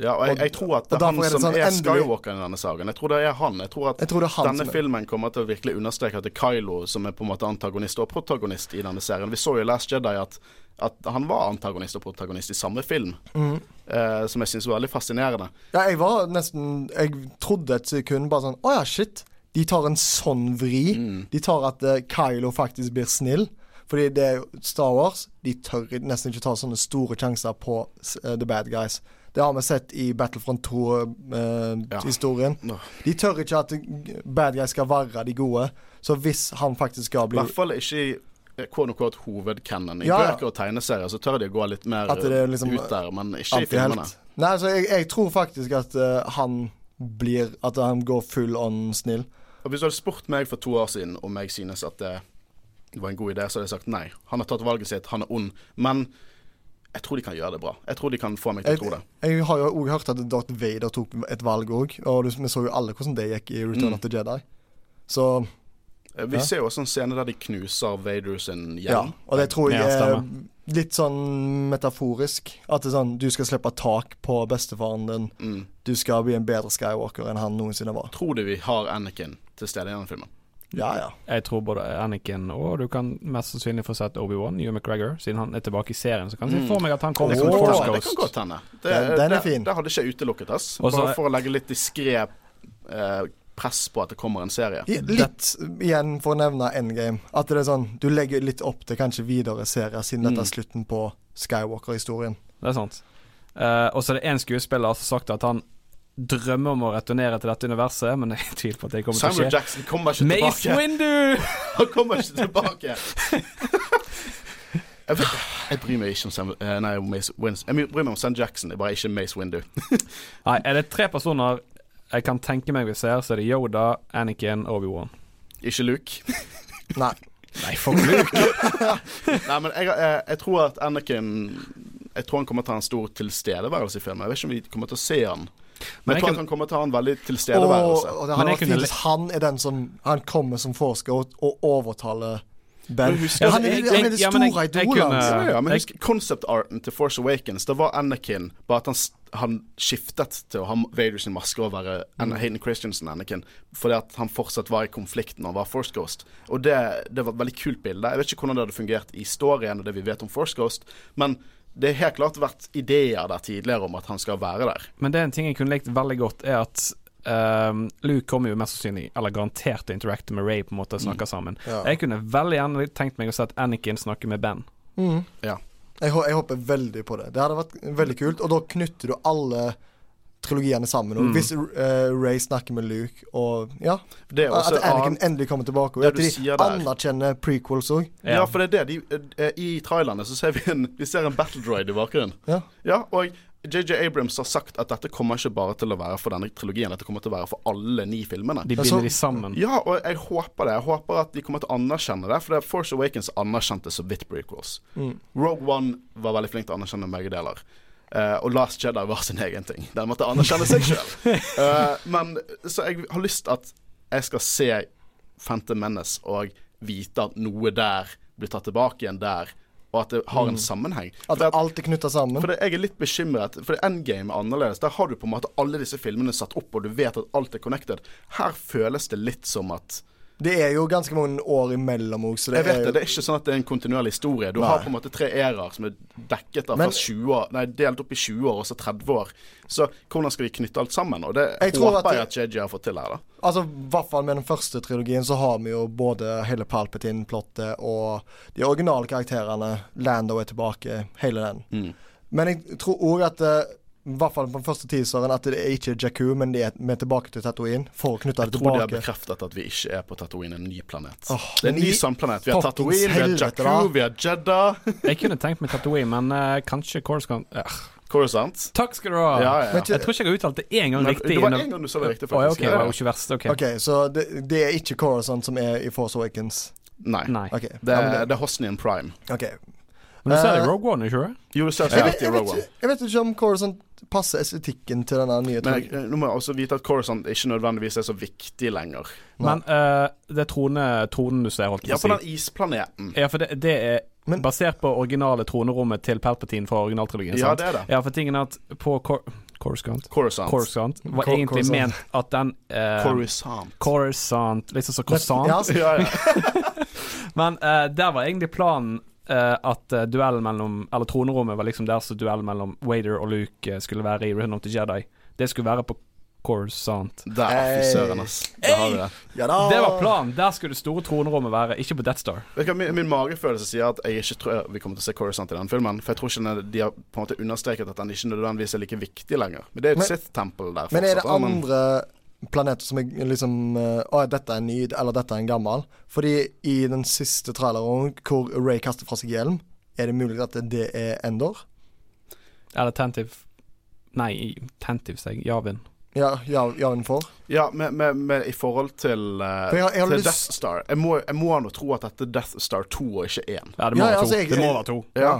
Speaker 1: Ja, og jeg, jeg tror at det er han
Speaker 3: er det
Speaker 1: som
Speaker 3: sånn
Speaker 1: er Skywalker i denne saken. Jeg tror det er han. Jeg tror at
Speaker 3: Jeg tror han
Speaker 1: denne filmen kommer til å virkelig understreke at det er Kylo som er på en måte antagonist og protagonist i denne serien. Vi så jo i Last Jedi at, at han var antagonist og protagonist i samme film,
Speaker 3: Mm.
Speaker 1: eh, som jeg syns var veldig fascinerende.
Speaker 3: Ja, jeg var nesten Jeg trodde et sekund bare sånn Å ja, shit. De tar en sånn vri.
Speaker 1: Mm.
Speaker 3: De tar at uh, Kylo faktisk blir snill. Fordi det er Star Wars. De tør nesten ikke ta sånne store sjanser på uh, the bad guys. Det har vi sett i Battlefront 2-historien.
Speaker 1: Nå.
Speaker 3: de tør ikke at eh, bad guys skal være de gode. Så hvis han faktisk skal
Speaker 1: I
Speaker 3: bli
Speaker 1: hvert fall ikke i eh, hovedcanon. I
Speaker 3: Ja, ja.
Speaker 1: bøker og tegneserier så tør de å gå litt mer
Speaker 3: er liksom
Speaker 1: ut der, men ikke i filmene.
Speaker 3: Nei, så jeg, jeg tror faktisk at uh, han blir At han går full on snill.
Speaker 1: Og Hvis du hadde spurt meg for to år siden om jeg synes at det var en god idé, så hadde jeg sagt nei. Han har tatt valget sitt, han er ond. Men jeg tror de kan gjøre det bra. Jeg tror de kan få meg til å tro det.
Speaker 3: jeg har jo òg hørt at Darth Vader tok et valg òg, og vi så jo alle hvordan det gikk i Return
Speaker 1: Mm.
Speaker 3: of the Jedi. Så
Speaker 1: Vi
Speaker 3: Ja.
Speaker 1: ser jo også en scene der de knuser Vader sin
Speaker 3: ja. Og det tror jeg er litt sånn metaforisk. At det er sånn du skal slippe tak på bestefaren din.
Speaker 1: Mm.
Speaker 3: Du skal bli en bedre Skywalker enn han noensinne var.
Speaker 1: Tror du vi har Anakin til stede i denne filmen?
Speaker 3: Ja, ja.
Speaker 2: Jeg tror både Anakin og du kan mest sannsynlig få sett Obi-Wan, Hugh McGregor, siden han er tilbake i serien. Så kan jeg se
Speaker 1: Mm.
Speaker 2: for meg at han kommer
Speaker 1: mm.
Speaker 2: som Force
Speaker 1: Ghost. det kan godt hende. Det,
Speaker 3: Den- den er
Speaker 1: det-
Speaker 3: fin.
Speaker 1: Det hadde ikke jeg utelukket, ass.
Speaker 2: Og
Speaker 1: Bare for å legge litt diskré eh, press på at det kommer en serie.
Speaker 3: Litt igjen for å nevne Endgame. At det er sånn du legger litt opp til kanskje videre serier, siden dette
Speaker 1: Mm.
Speaker 3: er slutten på Skywalker-historien.
Speaker 2: Det er sant. Uh, og så er det én skuespiller som har sagt at han drømmer om å returnere til dette universet, men jeg tviler på at det kommer til å
Speaker 1: Samuel
Speaker 2: skje.
Speaker 1: Jackson kommer ikke
Speaker 2: Mace
Speaker 1: tilbake.
Speaker 2: Windu!
Speaker 1: Han kommer ikke tilbake. Jeg, vet, jeg bryr meg ikke om Sam, eh, nei, Mace Windu. Jeg bryr meg om Sam Jackson, det er bare ikke Mace Windu.
Speaker 2: Nei, er det tre personer jeg kan tenke meg vi ser, så er det Yoda, Anakin, Obi-Wan.
Speaker 1: Ikke Luke.
Speaker 3: Nei.
Speaker 2: Nei, fuck Luke.
Speaker 1: Nei, men jeg, jeg, jeg tror at Anakin Jeg tror han kommer til å ha en stor tilstedeværelse i filmen. Jeg vet ikke om vi kommer til å se han. Men,
Speaker 2: Men
Speaker 1: jeg tror kan... han kommer til å ha en veldig tilstedeværelse.
Speaker 3: og det hadde vært fint hvis han er den som Han kommer som forsker og, og overtaler Ben.
Speaker 1: Husker-
Speaker 3: han, er, han er det
Speaker 2: ja,
Speaker 3: store
Speaker 2: jeg
Speaker 3: idolet hans.
Speaker 1: Ja, ja, men husk concept-arten til Force Awakens. Det var Anakin, bare at han, han skiftet til å ha Vader sin maske og være
Speaker 3: Mm.
Speaker 1: Hayden Christensen Anakin, fordi at han fortsatt var i konflikt når han var Force Ghost. Og det, det var et veldig kult bilde. Jeg vet ikke hvordan det hadde fungert i storyen og det vi vet om Force Ghost, men det har helt klart vært ideer der tidligere om at han skal være der.
Speaker 2: Men det er en ting jeg kunne likt veldig godt, er at ehm, Luke kommer jo mest sannsynlig, eller garantert, til å interacte med Ray på en måte og snakke sammen.
Speaker 3: Ja.
Speaker 2: Jeg kunne veldig gjerne tenkt meg å sett Anakin snakker med Ben.
Speaker 3: Mm.
Speaker 1: Ja.
Speaker 3: Jeg, jeg håper veldig på det. Det hadde vært veldig kult. Og da knytter du alle trilogiene sammen. Og
Speaker 1: Mm.
Speaker 3: Hvis uh, Ray snakker med Luke, og ja
Speaker 1: Det er også
Speaker 3: At Anakin endelig kommer tilbake. Og at de anerkjenner prequels òg.
Speaker 1: Ja, for det er det. De, eh, I trailerne så ser vi en, vi ser en battle droid i bakgrunnen.
Speaker 3: Ja.
Speaker 1: Ja, og JJ Abrams har sagt at dette kommer ikke bare til å være for denne trilogien, dette kommer til å være for alle ni filmene.
Speaker 2: De
Speaker 3: Men
Speaker 2: binder de sammen.
Speaker 1: Ja, og jeg håper det. Jeg håper at de kommer til å anerkjenne det. For det er Force Awakens anerkjente så vidt prequels.
Speaker 3: Mm.
Speaker 1: Rogue One var veldig flink til å anerkjenne begge deler. Uh, og Last Jedi var sin egen ting. Den måtte anerkjenne seg sjøl. men så jeg har lyst at jeg skal se Phantom Menace og vite at noe der blir tatt tilbake igjen der, og at det har en sammenheng.
Speaker 3: At
Speaker 1: det
Speaker 3: alt er knytta sammen.
Speaker 1: for det, jeg er litt bekymret, for Endgame er annerledes. Der har du på en måte alle disse filmene satt opp, og du vet at alt er connected. Her føles det litt som at
Speaker 3: Det er jo ganske mange år imellom òg, så det
Speaker 1: Jeg vet
Speaker 3: er
Speaker 1: det,
Speaker 3: jo
Speaker 1: det er ikke sånn at det er en kontinuerlig historie. Du
Speaker 3: Nei.
Speaker 1: har på en måte tre æraer som er dekket av
Speaker 3: Men-
Speaker 1: fra 20 år Nei, delt opp i 20 år og så 30 år. Så hvordan skal vi knytte alt sammen? Og det
Speaker 3: Jeg
Speaker 1: håper
Speaker 3: at
Speaker 1: jeg at JJ har fått til her, da.
Speaker 3: Altså, i hvert fall med den første trilogien så har vi jo både hele Palpatine-plottet og de originale karakterene. Lando er tilbake, hele den.
Speaker 1: Mm.
Speaker 3: Men jeg tror òg at eh, i hvert fall på den første teaseren at det er ikke Jakku, men de er, vi er tilbake til Tatooine for å knytte
Speaker 1: Jeg
Speaker 3: det
Speaker 1: tror de har bekreftet at vi ikke er på Tatooine, en ny planet.
Speaker 3: Oh,
Speaker 1: det er en ny sandplanet. Vi har Tatooine, vi har Jakku,
Speaker 3: da.
Speaker 1: vi har Jeddah.
Speaker 2: Jeg kunne tenkt meg Tatooine, men uh, kanskje Coruscant uh,
Speaker 1: Coruscant.
Speaker 2: Takk skal du ha!
Speaker 1: Ja, ja.
Speaker 2: Jeg tror ikke jeg har uttalt det én gang riktig.
Speaker 1: det var
Speaker 2: én
Speaker 1: en gang du sa det riktig, faktisk.
Speaker 2: ok,
Speaker 1: Ja,
Speaker 2: det var ikke verst. okay.
Speaker 3: OK, så det, det er ikke Coruscant som er i Force Awakens.
Speaker 1: Nei.
Speaker 2: Nei.
Speaker 3: Okay.
Speaker 1: Det
Speaker 3: ja,
Speaker 1: er, det er Hosnian Prime.
Speaker 3: ok.
Speaker 2: Men du ser det
Speaker 3: Eh,
Speaker 2: i Rogue One, ikke sant?
Speaker 1: Jo, du ser
Speaker 3: Jeg,
Speaker 1: riktig i Rogue One.
Speaker 3: jeg vet ikke om Coruscant passer estetikken til denne nye
Speaker 1: Men jeg, nå må jeg også vite at Coruscant ikke nødvendigvis er så viktig lenger.
Speaker 2: Men uh, det er trone, tronen du ser, holdt
Speaker 1: Ja,
Speaker 2: jeg
Speaker 1: på
Speaker 2: på å
Speaker 1: den isplaneten.
Speaker 2: Ja, for det, det er
Speaker 3: Men-
Speaker 2: basert på originale tronerommet til Palpatine fra originaltrilogien.
Speaker 1: Ja, det er det.
Speaker 2: Ja, for tingen er at på Cor Coruscant
Speaker 1: Coruscant.
Speaker 2: Coruscant var
Speaker 3: Cor-
Speaker 2: egentlig
Speaker 3: Coruscant.
Speaker 2: ment at den eh,
Speaker 1: Coruscant.
Speaker 2: Coruscant Liksom som croissant.
Speaker 3: Ja,
Speaker 1: Ja, ja.
Speaker 2: Men eh, der var egentlig planen eh, at uh, duellen mellom Eller tronerommet var liksom der som duellen mellom Wader og Luke eh, skulle være i Return of the Jedi. Det skulle være på Coruscant.
Speaker 1: Der, fy søren, ass. Der har vi det.
Speaker 3: ja da.
Speaker 2: Det var planen. Der skulle det store tronerommet være, ikke på Death Star.
Speaker 1: Vet du hva, min, min magefølelse sier at jeg ikke tror vi kommer til å se Coruscant i den filmen. For jeg tror ikke den- de har på en måte understreket at den ikke nødvendigvis er like viktig lenger. Men det er jo et
Speaker 3: Men-
Speaker 1: Sith-tempel der
Speaker 3: Men er det
Speaker 1: fortsatt,
Speaker 3: andre planeter som er liksom eh, Å, dette er en ny, eller dette er en gammel? Fordi i den siste traileren hvor Ray kaster fra seg hjelm, er det mulig at det er Endor?
Speaker 2: Eller Tentive Nei, Tentive, sier jeg. Javin.
Speaker 3: Ja, ja, ja den får.
Speaker 1: Ja, med, med, med, i forhold til,
Speaker 3: uh, jeg jeg
Speaker 1: til
Speaker 3: lyst-
Speaker 1: Death Star. Jeg må, jeg må nå tro at dette er Death Star 2 og ikke 1.
Speaker 2: Ja, det må
Speaker 3: Ja,
Speaker 2: være
Speaker 3: altså,
Speaker 2: to.
Speaker 3: jeg-
Speaker 2: det må være to.
Speaker 1: Ja.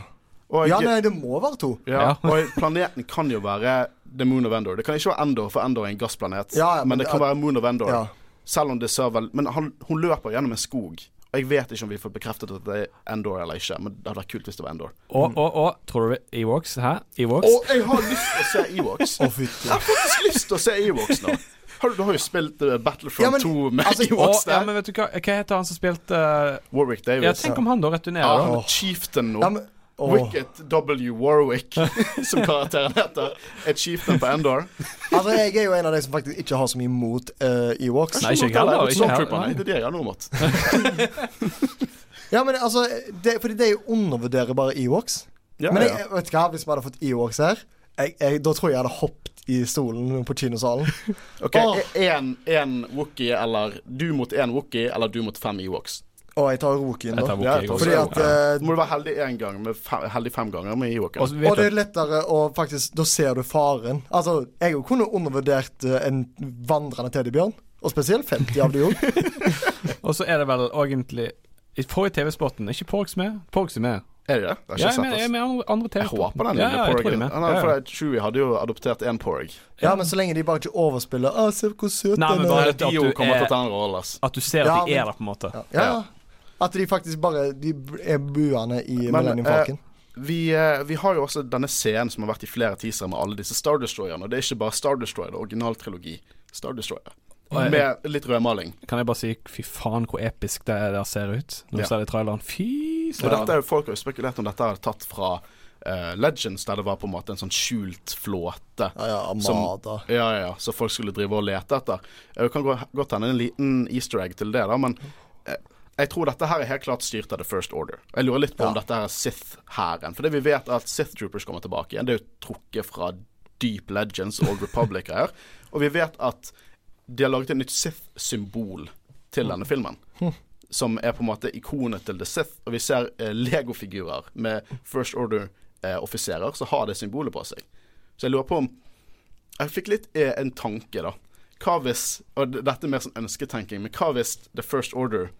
Speaker 1: Og,
Speaker 3: Ja, nei, det må være to.
Speaker 1: ja,
Speaker 2: Ja.
Speaker 1: og planeten kan jo være The Moon of Endor. Det kan ikke være Endor, for Endor er en gassplanet.
Speaker 3: Ja,
Speaker 1: men,
Speaker 3: men
Speaker 1: det kan være Moon of Endor.
Speaker 3: Ja.
Speaker 1: Selv om det ser vel Men han, hun løper gjennom en skog. Og jeg vet ikke om vi får bekreftet at det er Endor eller ikke, men det hadde vært kult hvis det var Endor.
Speaker 2: Og, og, og Tror du Ewoks? Hæ? Ewoks?
Speaker 1: Og jeg har lyst til å se Ewoks.
Speaker 3: Å, fytti.
Speaker 1: Jeg har faktisk lyst til å se Ewoks nå. Har du, du har jo spilt uh, Battlefront
Speaker 3: Ja, men,
Speaker 1: 2 med
Speaker 3: altså,
Speaker 1: Ewoks
Speaker 2: Og, ja, men vet du hva Hva heter han som spilte uh,
Speaker 1: Warwick
Speaker 2: Ja, tenk om han da returnerer,
Speaker 1: Ja,
Speaker 2: da.
Speaker 1: han er Chieftain nå.
Speaker 3: Ja, men, åh.
Speaker 1: Wicket W. Warwick, som karakteren heter, Et chieftain på Endor.
Speaker 3: Altså, jeg er jo en av de som faktisk ikke har så mye mot uh, Ewoks.
Speaker 2: Nei, ikke jeg heller, ikke heller.
Speaker 1: Stormtrooperne, Det er det jeg har noe mot.
Speaker 3: Ja, men altså, det, fordi det er jo undervurderer bare Ewoks.
Speaker 1: Ja,
Speaker 3: men jeg,
Speaker 1: ja.
Speaker 3: vet du hva, hvis vi hadde fått Ewoks her, jeg, jeg, da tror jeg jeg hadde hoppet i stolen på kinosalen.
Speaker 1: OK, én oh. Wookie eller du mot én Wookie eller du mot fem Ewoks.
Speaker 3: Og jeg tar Wokien,
Speaker 2: Jeg tar
Speaker 3: da.
Speaker 1: Ja,
Speaker 3: Fordi at
Speaker 1: Så
Speaker 3: eh,
Speaker 1: må du være heldig én gang, med fem, heldig fem ganger med Ewoken.
Speaker 2: Og
Speaker 3: Og det er lettere å faktisk Da ser du faren. Altså, jeg kunne undervurdert eh, en vandrende teddybjørn. Og spesielt 50 av de òg.
Speaker 2: og så er det vel egentlig I forrige TV-spotten er ikke Porgs med? Porgs er med.
Speaker 1: Er det det? Det
Speaker 2: Ja, jeg med, jeg med andre, andre
Speaker 1: Jeg håper den
Speaker 2: ja,
Speaker 1: lille
Speaker 2: ja, jeg
Speaker 1: Porgen.
Speaker 2: med.
Speaker 1: Ja,
Speaker 2: Ja, ja.
Speaker 1: Chewie hadde jo adoptert én Porg.
Speaker 3: Ja, men så lenge de bare ikke overspiller Å, se hvor søt
Speaker 2: Nei, men
Speaker 3: den
Speaker 2: bare
Speaker 3: er.
Speaker 2: at du er-
Speaker 1: å.
Speaker 2: At du ser at
Speaker 3: Ja,
Speaker 2: de
Speaker 3: men-
Speaker 2: er der, på en måte.
Speaker 3: Ja. At de faktisk bare De er buende i
Speaker 1: Men,
Speaker 3: Millennium
Speaker 1: eh,
Speaker 3: Falcon.
Speaker 1: Vi, eh, vi har jo også denne scenen som har vært i flere teasere med alle disse Star Destroyerne. Og det er ikke bare Star Destroyer, det er originaltrilogi. Star Destroyer. Med litt rødmaling.
Speaker 2: Kan jeg bare si fy faen hvor episk det der ser ut? Når du
Speaker 1: Ja.
Speaker 2: ser det i traileren. Fy søren.
Speaker 1: er Folk har jo spekulert om dette er tatt fra uh, Legends, der det var på en måte en sånn skjult flåte.
Speaker 3: Ja, ja,
Speaker 1: som-
Speaker 3: Amada.
Speaker 1: Ja, ja, ja, så folk skulle drive og lete etter. Det kan godt hende en liten easter egg til det, da, men eh, jeg tror dette her er helt klart styrt av The First Order. Jeg lurer litt på om dette her er Sith-hæren. Det vi vet er at Sith Troopers kommer tilbake igjen. Det er jo trukket fra Deep Legends, Old Republic-greier. Og vi vet at de har laget et nytt Sith-symbol til denne filmen. Som er på en måte ikonet til The Sith. Og vi ser eh, legofigurer med First Order-offiserer som har det symbolet på seg. Så jeg lurer på om Jeg fikk litt eh, en tanke, da. Hva hvis Og dette er mer sånn ønsketenking, men hva hvis The First Order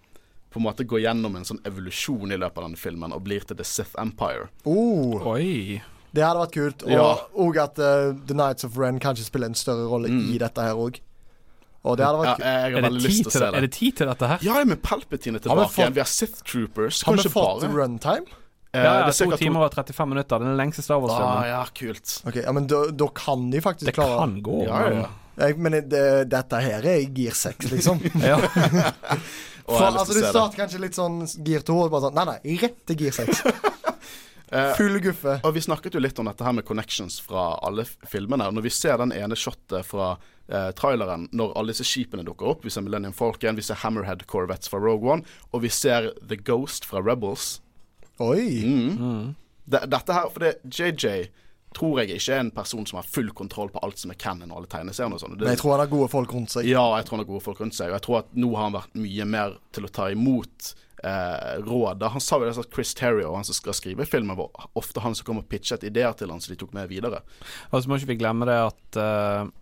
Speaker 1: på en måte går gjennom en sånn evolusjon i løpet av denne filmen og blir til The Sith Empire?
Speaker 3: Oh,
Speaker 2: Oi.
Speaker 3: det hadde vært kult. Og,
Speaker 1: Ja.
Speaker 3: og at uh, The Nights of Ren kanskje spiller en større rolle i dette her òg. Og det hadde
Speaker 1: Mm. Ja,
Speaker 3: vært kult.
Speaker 1: jeg har
Speaker 2: det,
Speaker 1: veldig lyst til å se
Speaker 2: er
Speaker 1: det.
Speaker 2: det tid til dette her?
Speaker 1: Ja, med Palpatine
Speaker 3: Har vi
Speaker 1: tilbake
Speaker 3: fått-
Speaker 1: igjen. Vi har Sith Troopers.
Speaker 3: Har vi fått
Speaker 1: bare
Speaker 3: runtime?
Speaker 1: Eh,
Speaker 2: Ja, ja,
Speaker 1: det er
Speaker 2: to timer og 35 minutter. Den lengste Star
Speaker 1: Ah,
Speaker 2: Wars-filmen.
Speaker 1: ja, kult.
Speaker 3: Okay, ja, men da, da kan de faktisk
Speaker 2: Det
Speaker 3: klare
Speaker 2: kan gå.
Speaker 1: Ja, ja, ja.
Speaker 3: Jeg, Men det, dette her er gir 6, liksom.
Speaker 2: ja.
Speaker 3: For, altså, du starter kanskje litt sånn gir 2, og bare sånn Nei, nei, rett til gir 6.
Speaker 1: Eh,
Speaker 3: Full guffe.
Speaker 1: Og vi snakket jo litt om dette her med connections fra alle filmene. Når vi ser den ene shotet fra uh, traileren når alle disse skipene dukker opp, vi ser Millennium Falcon, vi ser Hammerhead Corvettes fra Rogue One, og vi ser The Ghost fra Rebels.
Speaker 3: Oi.
Speaker 1: Mm. Mm. dette her, for det JJ tror jeg ikke er en person som har full kontroll på alt som er canon og alle tegneseriene og sånn.
Speaker 3: Men jeg tror han har gode folk rundt seg.
Speaker 1: Ja, jeg tror han har gode folk rundt seg. Og jeg tror at nå har han vært mye mer til å ta imot eh, råd. Han sa jo det at Chris Terrio, han som skal skrive filmen, var ofte han som kom og pitchet ideer til han som de tok med videre.
Speaker 2: Og så må ikke vi glemme det at uh,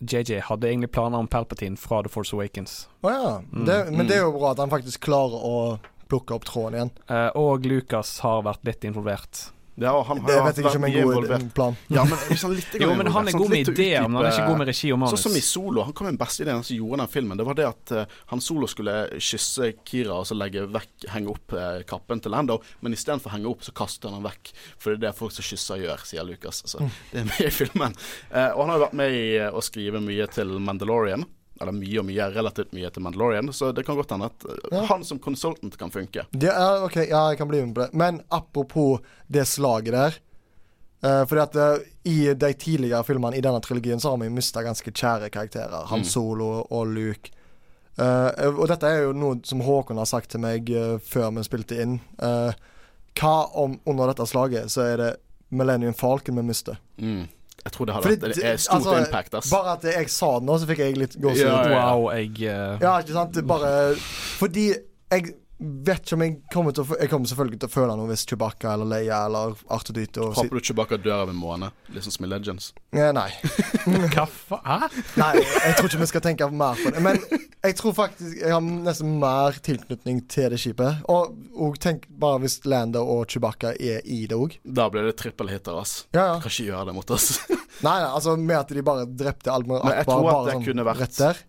Speaker 2: JJ hadde egentlig planer om Palpatine fra The Force Awakens.
Speaker 3: Å ja. Det, men det er jo bra at han faktisk klarer å plukke opp tråden igjen.
Speaker 2: Uh, og Lucas har vært litt involvert.
Speaker 1: Ja, han har
Speaker 3: Det vet jeg ikke om er en god
Speaker 1: involvert.
Speaker 3: plan.
Speaker 1: Ja, men liksom litt
Speaker 2: Jo, men han er god med ideer, men han er ikke god med regi og manus.
Speaker 1: Sånn som i Solo. Han kom med den beste ideen som gjorde den filmen. Det var det at uh, han Solo skulle kysse Kira og så legge vekk, henge opp uh, kappen til Lando. Men istedenfor å henge opp, så kaster han den vekk. For det er det folk som kysser gjør, sier Lucas. Så det er med i filmen. Uh, og han har jo vært med i å skrive mye til Mandalorian. Eller mye og mye, relativt mye til Mandalorian. Så det kan godt hende at eh,
Speaker 3: Ja.
Speaker 1: han som consultant kan funke.
Speaker 3: Er, ok, ja, jeg kan bli med på det. Men apropos det slaget der. Uh, fordi at uh, i de tidligere filmene i denne trilogien så har vi mista ganske kjære karakterer. Han
Speaker 1: Mm.
Speaker 3: Solo og Luke. Uh, og dette er jo noe som Håkon har sagt til meg uh, før vi spilte inn. Hva om under dette slaget så er det Millennium Falcon vi mister?
Speaker 1: Mm. Jeg tror det hadde
Speaker 3: Fordi
Speaker 1: vært det er stort
Speaker 3: altså,
Speaker 1: impact, ass.
Speaker 3: Bare at jeg sa det nå, så fikk jeg litt gåsehud.
Speaker 1: Ja.
Speaker 2: Wow, jeg Ja,
Speaker 3: ikke sant? Bare Fordi jeg vet ikke om jeg kommer til å Jeg kommer selvfølgelig til å føle noe hvis Chewbacca eller Leia eller Arthur Dyte
Speaker 1: Håper du Chewbacca dør av en måned, liksom som i Legends.
Speaker 3: Eh, Nei.
Speaker 2: Hva faen? Hæ?
Speaker 3: Nei, jeg tror ikke vi skal tenke mer på det. Men jeg tror faktisk jeg har nesten mer tilknytning til det skipet. Og, og tenk bare hvis Lander og Chewbacca er i det òg.
Speaker 1: Da blir det trippelhitter, ass.
Speaker 3: Ja, ja.
Speaker 1: Kan ikke gjøre det mot oss.
Speaker 3: Nei, nei, altså med at de bare drepte Almar
Speaker 1: Men jeg tror at
Speaker 3: bare
Speaker 1: det
Speaker 3: sånn
Speaker 1: kunne vært-
Speaker 3: rett der.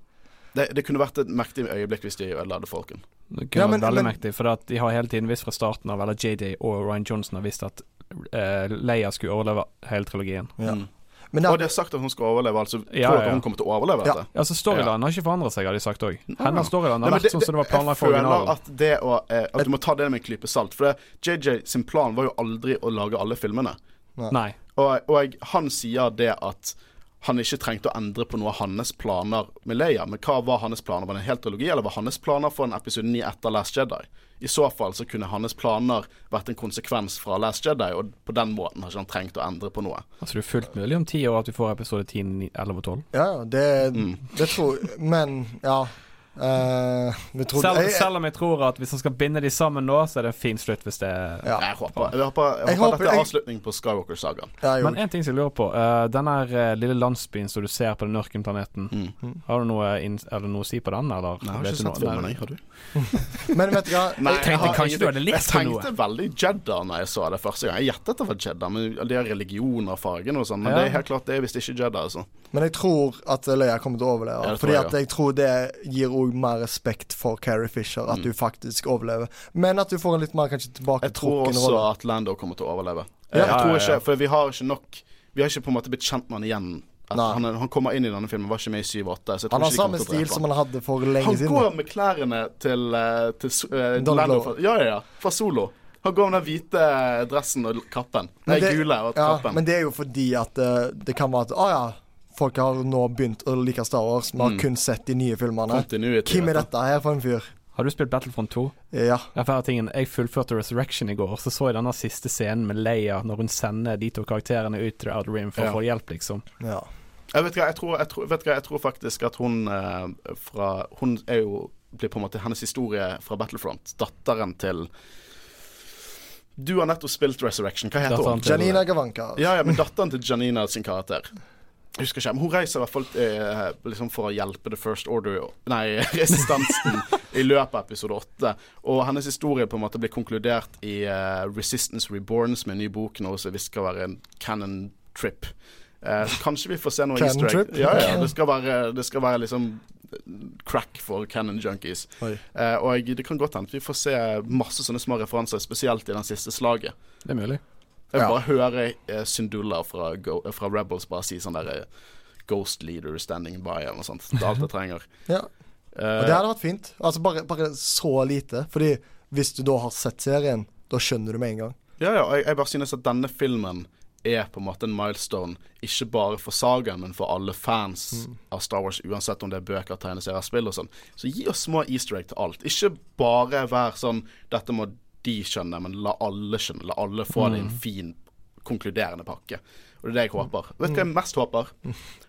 Speaker 1: Det, det kunne vært et mektig øyeblikk hvis de ødela folken.
Speaker 2: Det kunne
Speaker 3: Ja,
Speaker 2: vært
Speaker 3: men-
Speaker 2: veldig
Speaker 3: men-
Speaker 2: mektig, for at de har hele tiden visst fra starten av, eller JD og Ryan Johnson har visst at uh, Leia skulle overleve hele trilogien.
Speaker 3: Ja.
Speaker 1: Mm.
Speaker 3: Men
Speaker 1: Og
Speaker 3: de
Speaker 1: det er sagt at hun skal overleve, altså.
Speaker 2: Ja,
Speaker 1: tror
Speaker 2: ja,
Speaker 1: dere
Speaker 2: ja.
Speaker 1: hun kommer til å overleve
Speaker 3: Ja.
Speaker 1: dette?
Speaker 2: Ja, altså Storylinen har ikke forandret seg, har de sagt òg. Hennes storyline har vært sånn som det var planlagt for
Speaker 1: Jeg føler
Speaker 2: originalen.
Speaker 1: at det å eh, At du må ta det med en klype salt. For det, JJ sin plan var jo aldri å lage alle filmene.
Speaker 2: Nei.
Speaker 1: Og, og han sier det at han ikke trengte å endre på noe av hans planer med Leia. Men hva var hans planer? Var det en hel trilogi, eller var hans planer for en episode 9 etter Last Jedi? I så fall så kunne hans planer vært en konsekvens fra Last Jedi, og på den måten har ikke han trengt å endre på noe.
Speaker 2: Altså det er fullt mulig om ti år at vi får episode 10, 9, 11 og 12.
Speaker 3: Ja, ja, det,
Speaker 1: Mm.
Speaker 3: det tror Men, ja. Eh, vi trodde
Speaker 2: Selv,
Speaker 3: jeg,
Speaker 2: selv om jeg tror at hvis han skal binde de sammen nå, så er det en fin slutt hvis det
Speaker 3: Ja.
Speaker 1: Jeg håper, jeg håper, jeg
Speaker 3: Jeg
Speaker 1: håper
Speaker 3: håper-
Speaker 1: dette er
Speaker 3: avslutningen
Speaker 1: avslutning på Skywalker-sagaen.
Speaker 3: ja.
Speaker 2: Men en ting som jeg lurer på. Uh, denne eh, lille landsbyen som du ser på den ørkenplaneten,
Speaker 1: Mm.
Speaker 2: har du noe, er det noe å si på den, eller?
Speaker 1: Nei, jeg har ikke sett filmen, jeg. Har du?
Speaker 3: Men vet du hva?
Speaker 1: Nei,
Speaker 2: tenkte kanskje du hadde likt noe
Speaker 1: Jeg tenkte veldig Jedda når jeg så det første gang. Jeg gjettet det var Jedda, men det er religion og fargen og sånn. Men
Speaker 2: Ja.
Speaker 1: det er helt klart det er visst ikke Jedda, altså.
Speaker 3: Men jeg tror at Leia kommer til å overleve.
Speaker 1: Ja,
Speaker 3: fordi
Speaker 1: jeg
Speaker 3: at jeg tror det gir òg mer respekt for Carrie Fisher, at
Speaker 1: Mm.
Speaker 3: du faktisk overlever. Men at du får en litt mer kanskje
Speaker 1: Jeg tror også
Speaker 3: rolle.
Speaker 1: at Lando kommer til å overleve.
Speaker 3: Ja.
Speaker 1: Jeg tror ikke, For vi har ikke nok Vi har ikke på en måte blitt kjent med han igjen. Han, er- han kommer inn i denne filmen, var ikke med i 7-8. Så jeg tror
Speaker 3: Han har
Speaker 1: ikke
Speaker 3: samme stil som
Speaker 1: han.
Speaker 3: han hadde for lenge
Speaker 1: Han
Speaker 3: siden.
Speaker 1: går med klærne til, til, til so- eh, Lando. Fra, ja, ja, ja. Fra Solo. Han går med den hvite dressen og kappen. Nei, gule og
Speaker 3: Ja,
Speaker 1: kappen.
Speaker 3: men det er jo fordi at uh, det kan være at Å ja, folk har nå begynt å like Star Wars. Vi har
Speaker 1: Mm.
Speaker 3: kun sett de nye filmene. Hvem er dette her for en fyr?
Speaker 2: Har du spilt Battlefront 2?
Speaker 3: Ja.
Speaker 2: Jeg fullførte Resurrection i går, så så jeg denne siste scenen med Leia når hun sender de to karakterene ut til Outer Rim for
Speaker 1: Ja.
Speaker 2: å få hjelp, liksom.
Speaker 3: ja.
Speaker 1: Jeg vet, hva, jeg, tror, jeg, tror, vet hva, jeg tror faktisk at hun eh, fra Hun er jo blir på en måte hennes historie fra Battlefront. Datteren til Du har nettopp spilt Resurrection. Hva heter
Speaker 2: Datteren
Speaker 1: hun?
Speaker 3: Janina Gavanka.
Speaker 1: Ja, ja, men datteren til Janina sin karakter. Jeg husker ikke, men Hun reiser i hvert fall eh, liksom for å hjelpe The First Order Nei, resistansen i løpet av episode åtte. Og hennes historie på en måte blir konkludert i eh, Resistance Reborn, som er en ny bok nå, som visst skal være en canon trip. Eh, kanskje vi får se noe easter egg. Ja, ja, det skal være, det skal være liksom crack for canon junkies. Eh, og det kan godt hende vi får se masse sånne små referanser, spesielt i den siste slaget.
Speaker 2: Det er mulig.
Speaker 1: Jeg vil
Speaker 3: Ja.
Speaker 1: bare høre eh, Syndulla fra, fra Rebels bare si sånn der eh, Ghost leader standing by, eller noe sånt. Det er alt jeg trenger.
Speaker 3: Ja.
Speaker 1: Eh,
Speaker 3: Og det hadde vært fint. Altså bare, bare så lite. Fordi hvis du da har sett serien, da skjønner du med en gang.
Speaker 1: ja, ja, jeg, jeg bare synes at denne filmen er på en måte en milestone, ikke bare for sagaen, men for alle fans
Speaker 3: Mm.
Speaker 1: av Star Wars, uansett om det er bøker, tegneserier, spill og sånn. Så gi oss små easter egg til alt. Ikke bare vær sånn Dette må de skjønner, men la alle skjønne. La alle få det i
Speaker 3: Mm.
Speaker 1: en fin, konkluderende pakke. Og det er det jeg håper. Vet du hva jeg mest håper?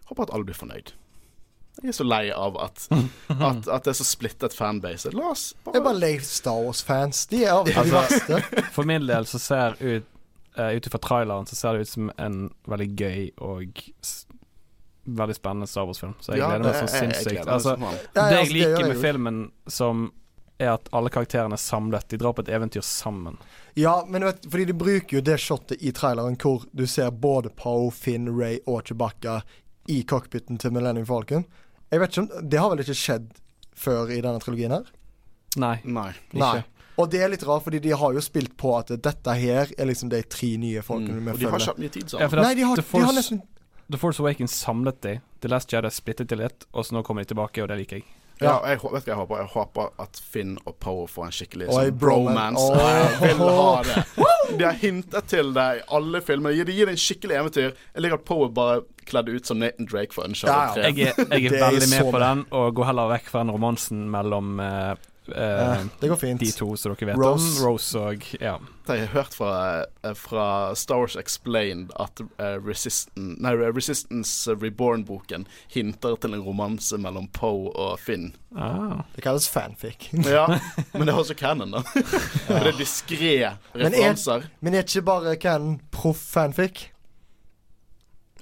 Speaker 1: Håper at alle blir fornøyd. Jeg er så lei av at, at, at det er så splittet fanbase. La oss
Speaker 3: Jeg er bare lei Star Wars-fans. De er av de
Speaker 2: Altså-
Speaker 3: verste.
Speaker 2: For min del så ser ut uh, Ut ifra traileren så ser det ut som en veldig gøy og s veldig spennende Star Wars-film. Så jeg
Speaker 1: Ja,
Speaker 2: gleder meg så sinnssykt. Altså,
Speaker 3: ja,
Speaker 2: det jeg
Speaker 3: altså,
Speaker 2: liker med filmen, som er at alle karakterene er samlet. De drar på et eventyr sammen.
Speaker 3: Ja, men du vet, fordi de bruker jo det shotet i traileren hvor du ser både Poe, Finn, Ray og Chewbacca i cockpiten til Millennium Falcon. Jeg vet ikke om Det har vel ikke skjedd før i denne trilogien her?
Speaker 2: Nei.
Speaker 1: Nei.
Speaker 2: Ikke.
Speaker 3: Nei. Og det er litt rart, fordi de har jo spilt på at dette her er liksom de tre nye folkene
Speaker 1: Mm.
Speaker 3: vi
Speaker 1: Og de har ikke hatt mye tid sammen.
Speaker 2: Ja,
Speaker 3: Nei, de har,
Speaker 2: The,
Speaker 3: de
Speaker 2: Force,
Speaker 3: har nesten
Speaker 2: The Force Awakens samlet de. The Last Jedi splittet de litt, og så nå kommer de tilbake, og det liker jeg.
Speaker 1: Ja, jeg, vet hva jeg håper? Jeg håper at Finn og Poe får en skikkelig
Speaker 3: Oi,
Speaker 1: sånn
Speaker 3: bromance.
Speaker 1: bromance. Jeg vil ha det. De har hintet til det i alle filmene. De gir det en skikkelig eventyr. Jeg liker at Poe er bare kledd ut som Nathan Drake for Uncharted 3.
Speaker 3: Ja,
Speaker 2: Jeg er, jeg er
Speaker 3: er
Speaker 2: veldig med på den, og går heller vekk fra den romansen mellom eh, eh,
Speaker 3: eh, Det går fint.
Speaker 2: de to som dere vet
Speaker 3: Rose.
Speaker 2: om. Rose og Ja.
Speaker 1: Jeg har hørt fra, eh, fra Star Wars Explained at Resistance, nei, Resistance Reborn-boken hinter til en romanse mellom Poe og Finn.
Speaker 2: Ah.
Speaker 3: Det kalles fanfic.
Speaker 1: Ja, men det er også canon, da. Det er diskré
Speaker 3: Men er-
Speaker 1: referanser.
Speaker 3: Men er ikke bare canon proff fanfic?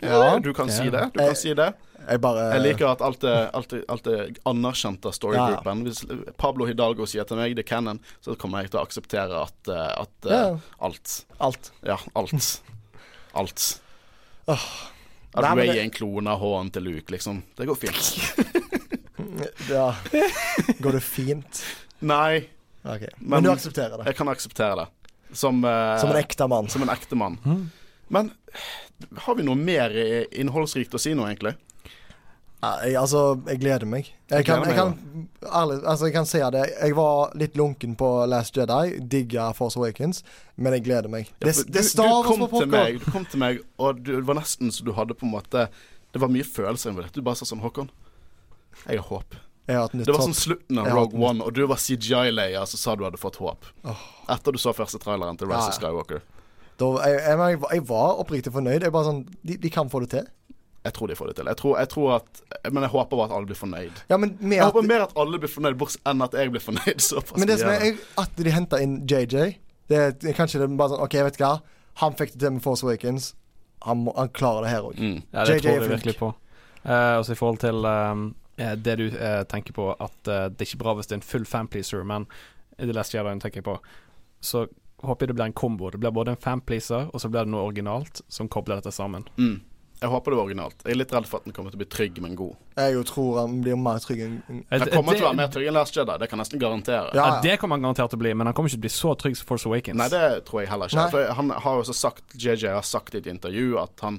Speaker 1: Ja, du kan
Speaker 2: Ja.
Speaker 1: si det. Du
Speaker 3: Eh,
Speaker 1: kan si det.
Speaker 3: Jeg bare
Speaker 1: Jeg liker at alt er, alt er, alt er anerkjent av storygruppen. Hvis Pablo Hidalgo sier til meg det er canon, så kommer jeg til å akseptere at, eh, at eh,
Speaker 3: Ja.
Speaker 1: alt
Speaker 3: alt.
Speaker 1: Ja, alt. Alt.
Speaker 3: Oh.
Speaker 1: At
Speaker 3: Nei,
Speaker 1: Ray
Speaker 3: det-
Speaker 1: er en klone av hånden til Luke, liksom. Det går fint.
Speaker 3: Ja. Går det fint?
Speaker 1: Nei,
Speaker 3: Okay. Men,
Speaker 1: Men-
Speaker 3: du aksepterer det?
Speaker 1: jeg kan akseptere det. Som, uh,
Speaker 3: Som en ekte mann?
Speaker 1: som en ekte mann.
Speaker 2: Mm.
Speaker 1: Men har vi noe mer innholdsrikt å si nå, egentlig?
Speaker 3: Jeg, altså, jeg gleder meg.
Speaker 1: Jeg
Speaker 3: kan, jeg kan, ærlig, altså, jeg kan si det. Jeg var litt lunken på Last Jedi. Digga Force Awakens. Men jeg gleder meg. Det,
Speaker 1: For
Speaker 3: det Star
Speaker 1: du
Speaker 3: Wars
Speaker 1: kom
Speaker 3: på
Speaker 1: meg, Du kom til meg, og du, det var nesten så du hadde på en måte Det var mye følelser involvert. Du bare sa sånn Håkon, jeg har håp. Det var sånn slutten av Rogue One, og du var CGI-leia, så sa du hadde fått håp. Etter du så første traileren til Rise
Speaker 3: Ja,
Speaker 1: of. Skywalker.
Speaker 3: Da, jeg, jeg, jeg var oppriktig fornøyd. Jeg bare sånn de, de kan få det til.
Speaker 1: Jeg tror de får det til. Jeg tror, jeg tror at Men jeg håper bare at alle blir fornøyd.
Speaker 3: Ja, men med
Speaker 1: Jeg
Speaker 3: at,
Speaker 1: håper mer at alle blir fornøyd, bortsett enn at jeg blir fornøyd. Såpass
Speaker 3: men det som er at de henter inn JJ det er, Kanskje det er bare sånn OK, vet du hva. Han fikk det til med Force Awakens. Han, må, han klarer det her òg.
Speaker 1: Mm.
Speaker 2: Ja, det
Speaker 3: JJ
Speaker 2: tror jeg virkelig på. Uh, også i forhold til eh, det du uh, tenker på, at uh, det er ikke bra hvis det er en full fanpleaser, men The Last Jedi tenker jeg på, så håper jeg det blir en kombo. Det blir både en fanpleaser, og så blir det noe originalt som kobler dette sammen.
Speaker 1: Mm. Jeg håper det var originalt. Jeg er litt redd for at den kommer til å bli trygg, men god.
Speaker 3: Jeg jo tror han blir mer trygg enn
Speaker 1: Han kommer til å være mer trygg enn Last Jedi, det kan jeg nesten garantere.
Speaker 3: Ja,
Speaker 2: Ja,
Speaker 3: ja.
Speaker 2: det kommer han garantert til å bli, men han kommer ikke til å bli så trygg som Force Awakens.
Speaker 1: Nei, det tror jeg heller ikke.
Speaker 3: Nei.
Speaker 1: For han har også sagt JJ har sagt i et intervju at han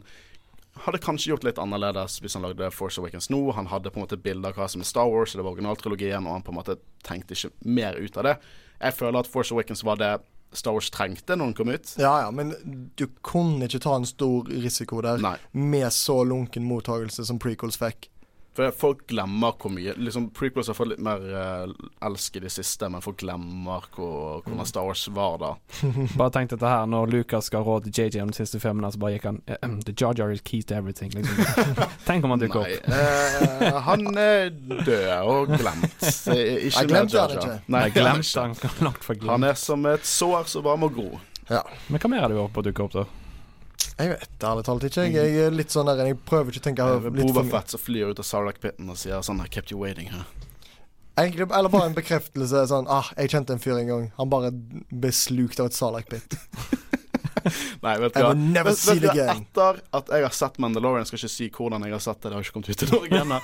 Speaker 1: hadde kanskje gjort litt annerledes hvis han lagde Force Awakens nå. Han hadde på en måte bilder av hva som er Star Wars, det var originaltrilogien, og han på en måte tenkte ikke mer ut av det. Jeg føler at Force Awakens var det Star Wars trengte når den kom ut.
Speaker 3: Ja, ja, men du kunne ikke ta en stor risiko der
Speaker 1: Nei.
Speaker 3: med så lunken mottagelse som prequels fikk.
Speaker 1: For folk glemmer hvor mye liksom Prequels har fått litt mer uh, elsk i det siste, men folk glemmer hvor, hvordan Star Wars var da.
Speaker 2: Bare tenk dette her, når Lucas ga råd til JJ om de siste filmene, så bare gikk han eh, um, The Jar Jar is key to everything. Liksom. tenk om han dukker
Speaker 1: Nei,
Speaker 2: opp.
Speaker 1: eh, han er død og glemt. Ikke
Speaker 3: glemte
Speaker 1: Jar
Speaker 3: han
Speaker 1: Jar.
Speaker 3: ikke.
Speaker 1: Nei,
Speaker 2: glemt han langt fra
Speaker 1: Han er som et sår som bare må gro.
Speaker 3: Ja.
Speaker 2: Men hva mer er det vi håper på å dukke opp, da?
Speaker 3: Jeg vet ærlig talt ikke. Jeg, jeg er litt sånn der Jeg prøver ikke å tenke
Speaker 1: Eh,
Speaker 3: litt
Speaker 1: Boba. Fett som flyr ut av Sarlacc-pitten og sier sånn I kept you waiting her.
Speaker 3: Egentlig, eller bare en bekreftelse. Sånn ah, jeg kjente en fyr en gang. Han bare ble slukt av et Sarlacc-pit.
Speaker 1: Nei, vet du hva. Vet- vet. Etter at jeg har sett Mandalorian, skal ikke si hvordan jeg har sett det, det har ikke kommet ut i Norge ennå.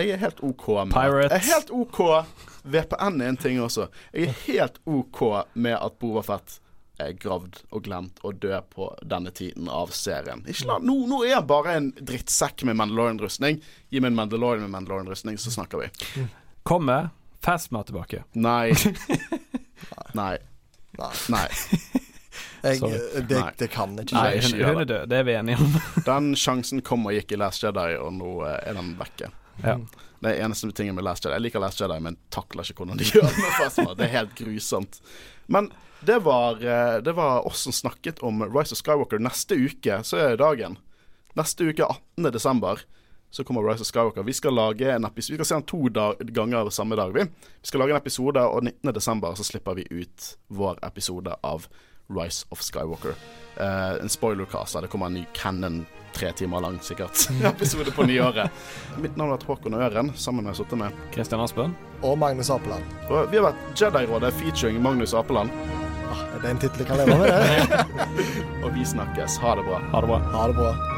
Speaker 1: Jeg er helt OK med
Speaker 2: Pirates.
Speaker 1: Jeg er helt OK. VPN er en ting også. Jeg er helt OK med at Boba Fett er gravd og glemt og død på denne tiden av serien. Ikke la, nå, nå er han bare en drittsekk med Mandalorian-rustning. Gi meg en Mandalorian med Mandalorian-rustning, så snakker vi.
Speaker 2: Kommer Fastma tilbake?
Speaker 1: Nei. Nei.
Speaker 3: Nei.
Speaker 1: Nei.
Speaker 3: Jeg, det, det kan jeg ikke.
Speaker 2: Nei, hun, hun er død. Det er vi enige om.
Speaker 1: Den sjansen kom og gikk i Last Jedi, og nå eh, er den vekke.
Speaker 2: Ja.
Speaker 1: Det er eneste tingen med Last Jedi. Jeg liker Last Jedi, men takler ikke hvordan de gjør det med Phasma. Det er helt grusomt. Men det var, eh, det var oss som snakket om Rise of Skywalker. Neste uke så er dagen. Neste uke, 18. desember, så kommer Rise of Skywalker. Vi skal lage en episode Vi skal se den to dag, ganger samme dag. Vi Vi skal lage en episode, og 19. desember så slipper vi ut vår episode av Rise of Skywalker. Uh, en spoilercast. Det kommer en ny Cannon tre timer lang, sikkert, episode på nyåret. Mitt navn har vært Håkon Øren, sammen med sittet med.
Speaker 2: Kristian Aspen?
Speaker 3: Og Magnus Apeland.
Speaker 1: Og vi har vært Jedi-rådet featuring Magnus Apeland.
Speaker 3: Ah, det er en tittel jeg kan leve med, det.
Speaker 1: Og vi snakkes. Ha det bra.
Speaker 2: Ha det bra.
Speaker 3: Ha det bra.